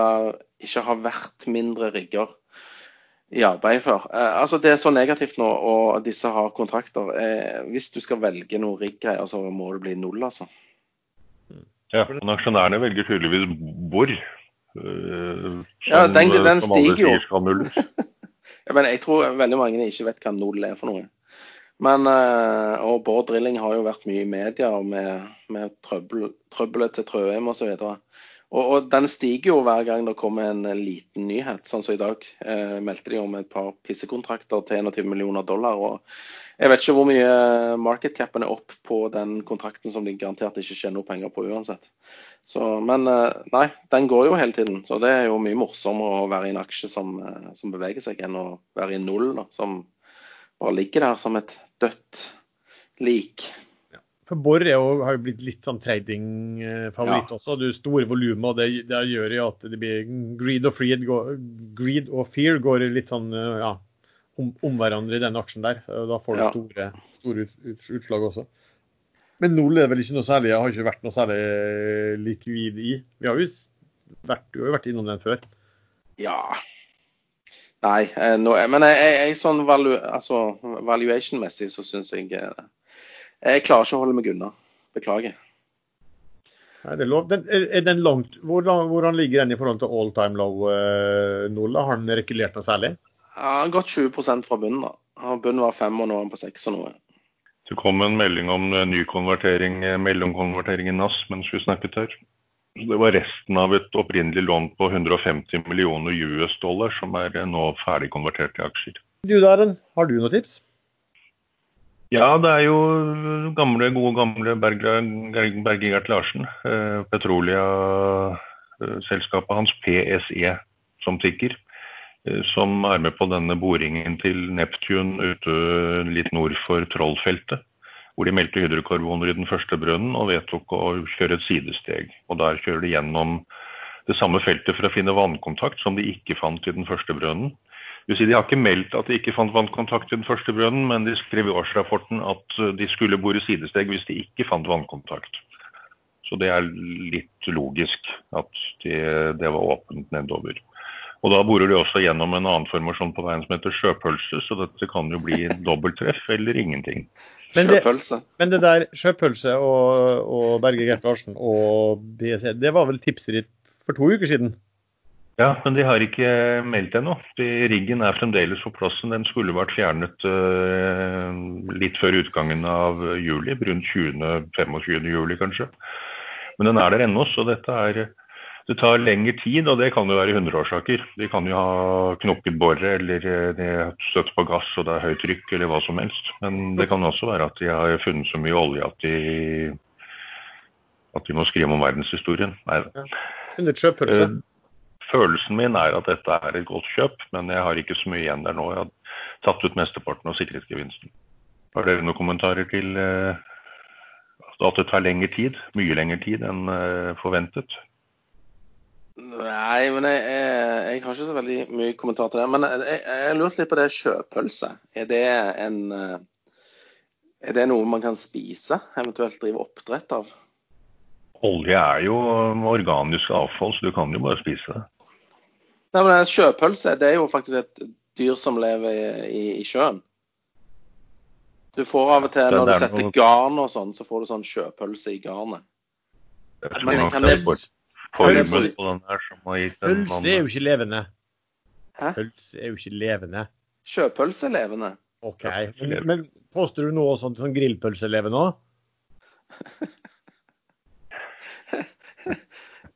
ikke har vært mindre rigger i arbeid før. Eh, altså Det er så negativt nå, og disse har kontrakter. Eh, hvis du skal velge noe riggreier, så må det bli null, altså. Ja, men aksjonærene velger tydeligvis hvor. Uh, ja, den, den stiger jo. (laughs) Ja, men jeg tror veldig mange ikke vet hva null er for noe. Men, uh, og Bård Drilling har jo vært mye i media med, med trøbbel, trøbbelet til Trøheim osv. Og, og, og den stiger jo hver gang det kommer en liten nyhet. Sånn som i dag eh, meldte de om et par pissekontrakter til 21 millioner dollar. og Jeg vet ikke hvor mye markedcapen er opp på den kontrakten som de garantert ikke tjener noe penger på uansett. Så, men eh, nei, den går jo hele tiden. Så det er jo mye morsommere å være i en aksje som, eh, som beveger seg, enn å være i null, da, som bare ligger der som et dødt lik. For Borr har jo blitt litt sånn trading-favoritt ja. også. Du store volumer, og det, det, gjør jo at det blir greed og, freed, greed og fear går litt sånn ja, om, om, hverandre i den aksjen der. Da får du ja. store, store utslag også. Men Nol er vel ikke noe særlig, har ikke vært noe særlig likvid i. Vi har jo vært, jo vært innom den før. Ja. Nei, eh, no, men jeg, jeg, sånn valu, altså, valuation-messig så syns jeg eh, jeg klarer ikke å holde meg unna. Beklager. Nei, det er, lov. Den, er den langt, hvordan, hvordan, ligger den i forhold til all time low, uh, Nola? Har den rekulert noe særlig? Ja, Gått 20% fra bunnen. da. Bunnen var fem, og nå er han på seks og noe. Det kom en melding om ny konvertering, eh, mellomkonvertering i NAS mens vi snakket her. Det var resten av et opprinnelig lån på 150 millioner US dollar som er nå ferdig konvertert til aksjer. Du Daren, har du noen tips? Ja, det er jo gamle, gode gamle Berge Gert Larsen. Eh, Petrolia-selskapet hans, PSE, som tikker. Eh, som er med på denne boringen til Neptune ute litt nord for Trollfeltet. Hvor de meldte hydrokarboner i den første brønnen og vedtok å kjøre et sidesteg. Og der kjører de gjennom det samme feltet for å finne vannkontakt som de ikke fant i den første brønnen. Si, de har ikke meldt at de ikke fant vannkontakt i den første brønnen, men de skrev i årsrapporten at eh, de skulle bore sidesteg hvis de ikke fant vannkontakt. Så det er litt logisk at det, det var åpent nedover. Og da borer de også gjennom en annen formasjon på veien som heter sjøpølse, så dette kan jo bli dobbelttreff eller ingenting. Men det, Sjøpølse. men det der sjøpølse og, og Berge Gert Larsen og BSE, det var vel tipset ditt for to uker siden? Ja, men de har ikke meldt ennå. Riggen er fremdeles på plassen. Den skulle vært fjernet eh, litt før utgangen av juli, rundt 20.-25. juli kanskje. Men den er der ennå, så dette er det tar lengre tid, og det kan jo være hundreårsaker. De kan jo ha knukket boret, eller eh, de har støtt på gass og det er høyt trykk, eller hva som helst. Men det kan også være at de har funnet så mye olje at de, at de må skrive om verdenshistorien. Nei da. Ja. Følelsen min er at dette er et godt kjøp, men jeg har ikke så mye igjen der nå. Jeg har tatt ut mesteparten av sikkerhetsgevinsten. Har dere noen kommentarer til eh, at det tar lengre tid, mye lengre tid enn eh, forventet? Nei, men jeg, jeg, jeg har ikke så veldig mye kommentar til det. Men jeg, jeg, lurte litt på det sjøpølse. Er det en eh, Er det noe man kan spise, eventuelt drive oppdrett av? Olje er jo organisk avfall, så du kan jo bare spise det. Nei, men en Sjøpølse det er jo faktisk et dyr som lever i, i, i sjøen. Du får av og til, når du er setter garn og sånn, så får du sånn sjøpølse i garnet. Men nok kan det Pølse- som er jo ikke levende. Hæ? Pølse er jo ikke levende. Sjøpølse er levende. OK. Men, men påstår du noe sånt sånn grillpølse er levende òg? (laughs)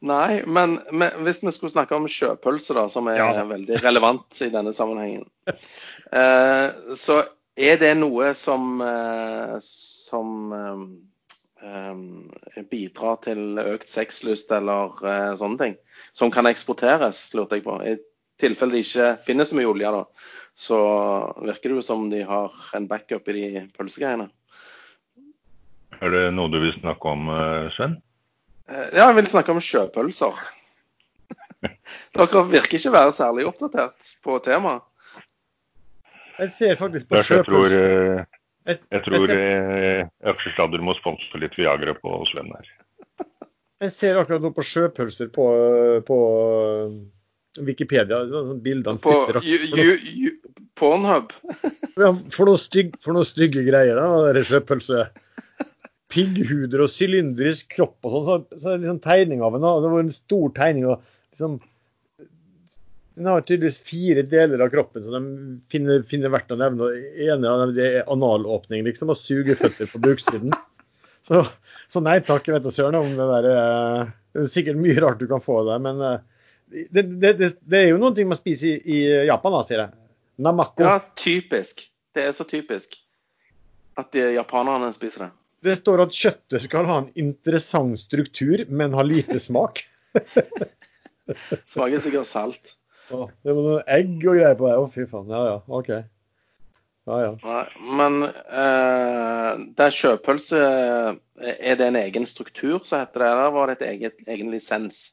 Nei, men, men hvis vi skulle snakke om sjøpølse, da, som er Ja. veldig relevant i denne sammenhengen, eh, så er det noe som, eh, som eh, eh, bidrar til økt sexlyst eller eh, sånne ting, som kan eksporteres, lurte jeg på. I tilfelle de ikke finner så mye olje, da, så virker det jo som de har en backup i de pølsegreiene. Er det noe du vil snakke om, eh, Sven? Eh, Ja, jeg vil snakke om sjøpølser. (laughs) Dere virker ikke å være særlig oppdatert på temaet. Jeg ser faktisk på sjøpølser. jeg tror, sjøpølse. eh, Jeg, jeg tror eh, må sponse litt Viagra på Sven her. jeg ser akkurat nå på sjøpølser på, på Wikipedia. Bildene På Pornhub. ja, for, noen stygg, noe stygge greier, da, sjøpølse. Pigghuder og sylindrisk kropp og sånn. Så, så er det liksom tegning av henne. Det var en stor tegning. og liksom Den har tydeligvis fire deler av kroppen som de finner, finner verdt å nevne. Den ene av dem det er analåpning, liksom, og sugeføtter på buksiden. (laughs) Så, så nei takk, jeg vet da søren om det der er Det er sikkert mye rart du kan få der, men eh, det, det, det, det er jo noe man spiser i, i Japan, da, sier jeg. Namako. Ja, typisk. Det er så typisk at de japanerne spiser det. Det står at kjøttet skal ha en interessant struktur, men ha lite smak. (laughs) Smaker sikkert salt. Å, det var noe egg og greier på det. Å, fy faen. Ja, ja. OK. Ja, ja. Nei, men eh, det er sjøpølse Er det en egen struktur, så heter det, eller var det et eget, egen lisens?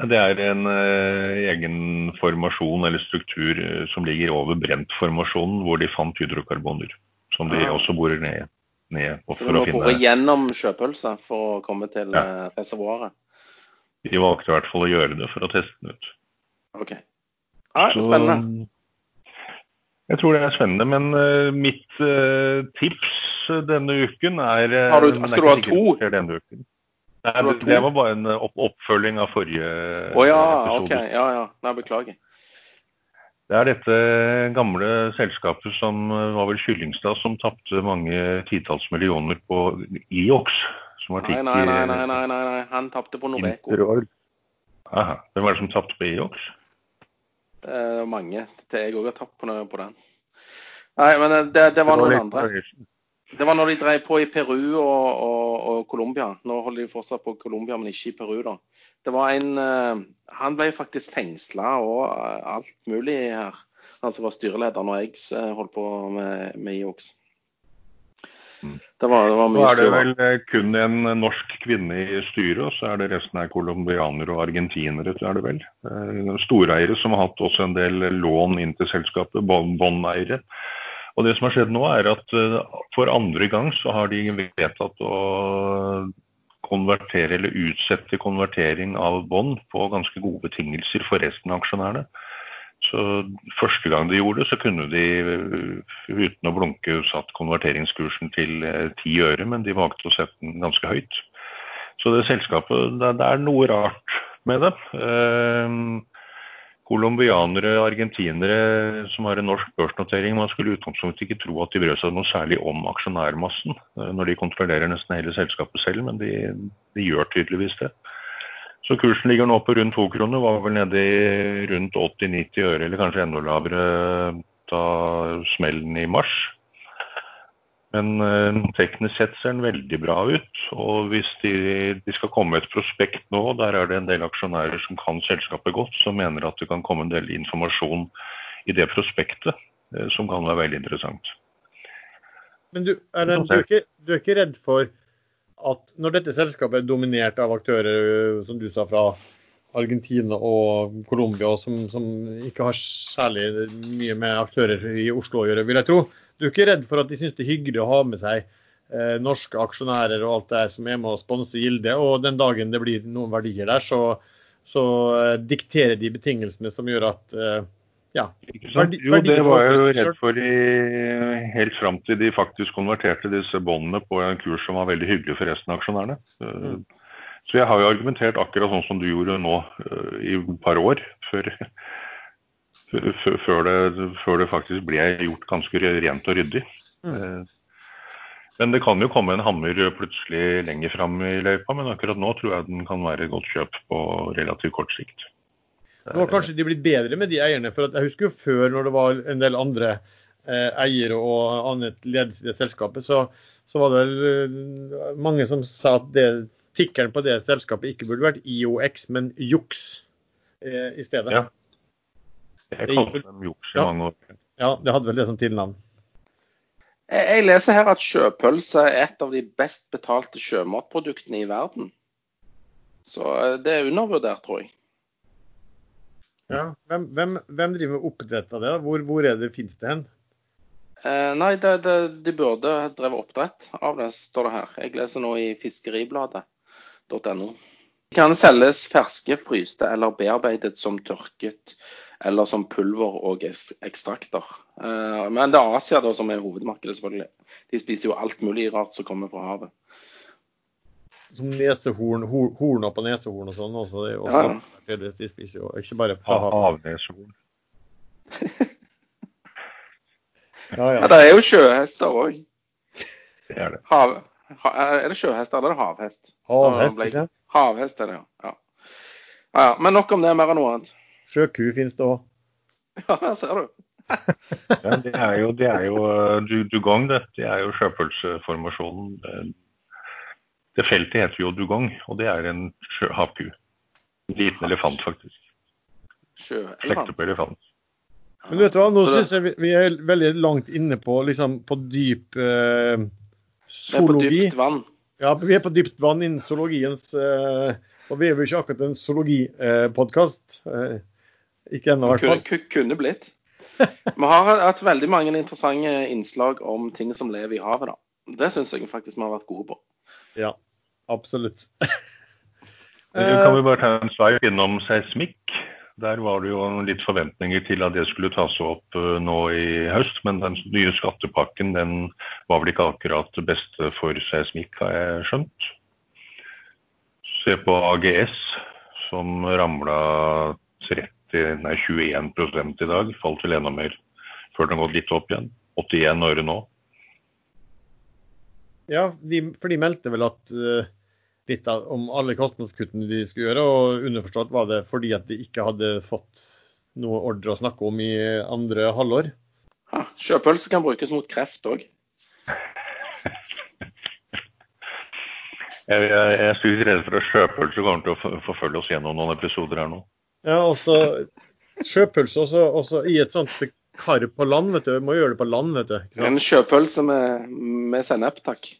Det er en eh, egen formasjon eller struktur eh, som ligger over brentformasjonen, hvor de fant hydrokarboner. Som de ja. også borer ned, ned Så du må bore gjennom sjøpølsa for å komme til Ja. eh, reservoaret? De valgte i hvert fall å gjøre det for å teste den ut. OK. Ja, Så- spennende. Jeg tror det er spennende, men uh, mitt uh, tips denne uken er Har du- skal du ha to? Denne uken. Nei, det, det var bare en opp oppfølging av forrige oh, ja, episode. OK. Ja, ja. Nei, beklager. Det er dette gamle selskapet som eh, var vel Kyllingstad som tapte mange titalls millioner på IOX. Som var Nei, nei, nei, nei, nei, nei, nei. Han tapte på Noreco. Aha. Hvem var det som tapte på IOX? Eh, mange. Til jeg òg har tapt på, på den. Nei, men eh, det, det var noen andre. Det var når de drev på i Peru og, og, og Colombia. Nå holder de fortsatt på Colombia, men ikke i Peru, da. Det var en eh, Han ble faktisk fengsla og eh, alt mulig her. Han som var styreleder når jeg eh, holdt på med, med IOX. Mm. Det var, det var Nå er det vel kun en norsk kvinne i styret, og så er det resten er colombianere og argentinere, er det vel. Storeiere som har hatt også en del lån inn til selskapet, bånd- båndeiere. Og det som har skjedd nå, er at for andre gang så har de vedtatt å konvertere eller utsette konvertering av bånd på ganske gode betingelser for resten av aksjonærene. Så Første gang de gjorde det, så kunne de uten å blunke satt konverteringskursen til ti øre, men de valgte å sette den ganske høyt. Så det selskapet, det, er noe rart med det. Colombianere, argentinere som har en norsk børsnotering. Man skulle i utgangspunktet ikke tro at de brød seg noe særlig om aksjonærmassen eh, når de kontrollerer nesten hele selskapet selv, men de, de gjør tydeligvis det. Så kursen ligger nå på rundt to kroner, var vel nede i rundt 80-90 øre, eller kanskje enda lavere da smellen i mars. Men eh, teknisk sett ser den veldig bra ut. Og hvis de, de, skal komme et prospekt nå, der er det en del aksjonærer som kan selskapet godt, som mener at det kan komme en del informasjon i det prospektet eh, som kan være veldig interessant. Men du, Erlend, du, er ikke, du er ikke redd for at når dette selskapet er dominert av aktører, som du sa, fra Argentina og Colombia, som, som ikke har særlig mye med aktører i Oslo å gjøre, vil jeg tro, du er ikke redd for at de syns det er hyggelig å ha med seg eh, norske aksjonærer og alt det som er med å sponse Gilde. Og den dagen det blir noen verdier der, så, så eh, dikterer de betingelsene som gjør at eh, ja, verdi, jo, det var jeg jo redd for i, helt fram til de faktisk konverterte disse båndene på en kurs som var veldig hyggelig for resten av aksjonærene. Mm. Så jeg har jo argumentert akkurat sånn som du gjorde nå uh, i et par år, før, før det, før det, faktisk ble gjort ganske rent og ryddig. Mm. Eh, men det kan jo komme en hammer plutselig lenger fram i løypa, men akkurat nå tror jeg den kan være et godt kjøp på relativt kort sikt. Nå har kanskje de blitt bedre med de eierne. for Jeg husker jo før, når det var en del andre eh, eiere og annet ledelse i det selskapet, så, så var det eh, mange som sa at det, tikkeren på det selskapet ikke burde vært IOX, men JUX eh, i stedet. Ja. Jeg kalte dem juks i mange år. Ja, det hadde vel det som tilnavn. Jeg leser her at sjøpølse er et av de best betalte sjømatproduktene i verden. Så eh, det er undervurdert, tror jeg. Ja, Hvem, hvem, hvem driver med oppdrett av det? Hvor, hvor er det, finnes det hen? Eh, nei, det, det, de burde drevet oppdrett av det, står det her. Jeg leser nå i fiskeribladet.no. De kan selges ferske, fryste eller bearbeidet som tørket eller som pulver og ekstrakter. Eh, men det er Asia da, som er hovedmarkedet, selvfølgelig. De spiser jo alt mulig rart som kommer fra havet. Som nesehorn, horn horner på nesehorn og sånn også. De, også ja. De spiser jo ikke bare fra havet. Havneshorn. (laughs) ja, ja. ja, det er jo sjøhester òg. Er er det sjøhest eller er det havhest? Havhest, ikke Havhest er det, ja. ja. Men nok om det, mer enn noe annet. Sjøku finnes det òg. (laughs) Ja, der ser du. (laughs) ja, det er jo, det er jo dugong, det. Det er jo sjøpølseformasjonen. Det feltet heter jo dugong, og det er en havku. En liten elefant, faktisk. Slekter på elefant. Men du hva, nå syns jeg vi er veldig langt inne på, liksom, på dyp eh, zoologi. Vi er på dypt vann. Ja, vi er på dypt vann innen zoologiens eh, Og vi er jo ikke akkurat en zoologipodkast. Eh, ikke ennå, i hvert fall. Kunne blitt. Vi har hatt veldig mange interessante innslag om ting som lever i havet. da. Det syns jeg faktisk vi har vært gode på. Ja, absolutt. (laughs) kan vi bare ta en sveip innom seismikk? Der var det jo litt forventninger til at det skulle tas opp eh, nå i høst. Men den nye skattepakken den var vel ikke akkurat det beste for seismikk, har jeg skjønt. Se på AGS, som ramla 30 til nei, 21 i dag. Falt vel enda mer før den har gått litt opp igjen. 81 øre nå. Ja, de, for de meldte vel at uh, litt av, om alle kostnadskuttene de skulle gjøre, og underforstått var det fordi at de ikke hadde fått noe ordre å snakke om i andre halvår. Ha, sjøpølse kan brukes mot kreft òg. jeg, jeg, jeg er sykt redd for at sjøpølse kommer til å forfølge oss gjennom noen episoder her nå. Ja, også sjøpølse også, også i et sånt kar på land, vet du. Må gjøre det på land, vet du. En sjøpølse med, med sennep, takk. (laughs)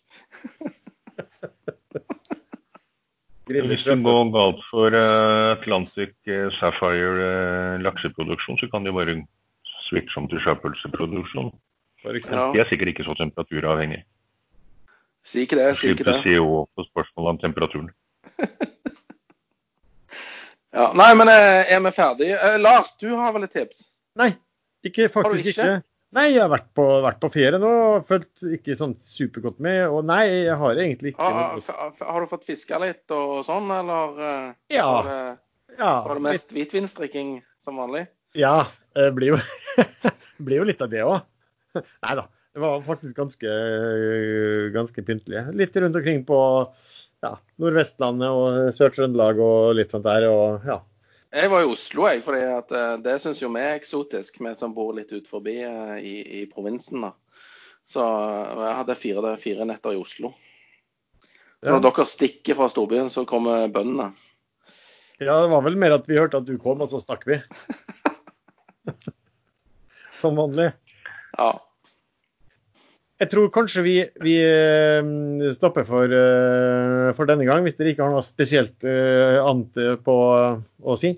Hvis det går galt for Atlantic uh, Sapphire uh, lakseproduksjon, så kan de bare switche om til sjøpølseproduksjon. Ja. De er sikkert ikke så temperaturavhengig. Si ikke det, si ikke Slippe det. CO på spørsmålet om temperaturen. (laughs) Ja, nei, men eh, er vi ferdige? Eh, Lars, du har vel et tips? Nei, ikke, faktisk ikke? ikke? Nei, jeg har vært på, vært på ferie nå. Fulgt ikke sånn supergodt med. Og nei, jeg har egentlig ikke noe har, du fått fiska litt og sånn, eller eh, Ja. var, det, Ja, var det mest hvitvinsdrikking som vanlig? Ja, det blir jo, (laughs) blir jo litt av det òg. (laughs) Nei da. Det var faktisk ganske, ganske pyntelig. Litt rundt omkring på ja, Nordvestlandet og Sør-Trøndelag og litt sånt der. Og ja. Jeg var i Oslo, jeg, for eh, det syns jo vi er eksotisk, vi som bor litt ut forbi eh, i, i provinsen. da. Så jeg hadde fire, fire netter i Oslo. Så Ja. når dere stikker fra storbyen, så kommer bøndene. ja, det var vel mer at vi hørte at du kom, og så stakk vi. (laughs) Som vanlig. Ja. Jeg tror kanskje vi, vi eh, stopper for, eh, for denne gang, hvis dere ikke har noe spesielt eh, annet på å si.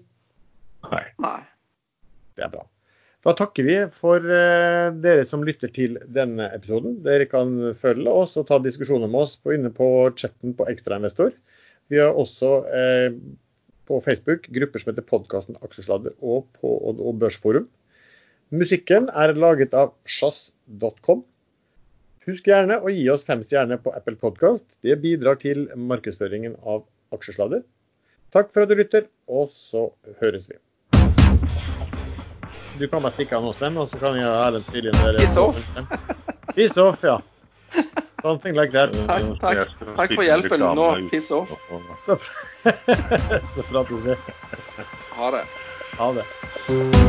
Nei. Nei. Det er bra. Da takker vi for dere som lytter til denne episoden. Dere kan følge oss og ta diskusjoner med oss på, inne på chatten på Ekstrainvestor. Vi har også eh, på Facebook grupper som heter Podkasten Aksjesladder og på og, og Børsforum. Musikken er laget av sjazz.com. Husk gjerne å gi oss fem stjerner på Apple Podcast. Det bidrar til markedsføringen av Aksjesladder. Takk for at du lytter, og så høres vi. Du kan bare stikke av nå, Sven, og så kan jeg ha Erlend spille inn der. Piss off. (laughs) Piss off, ja. Something like that. Takk, takk. Takk for hjelpen. Nå, piss off. Så, (laughs) så prates vi. Ha det. Ha det.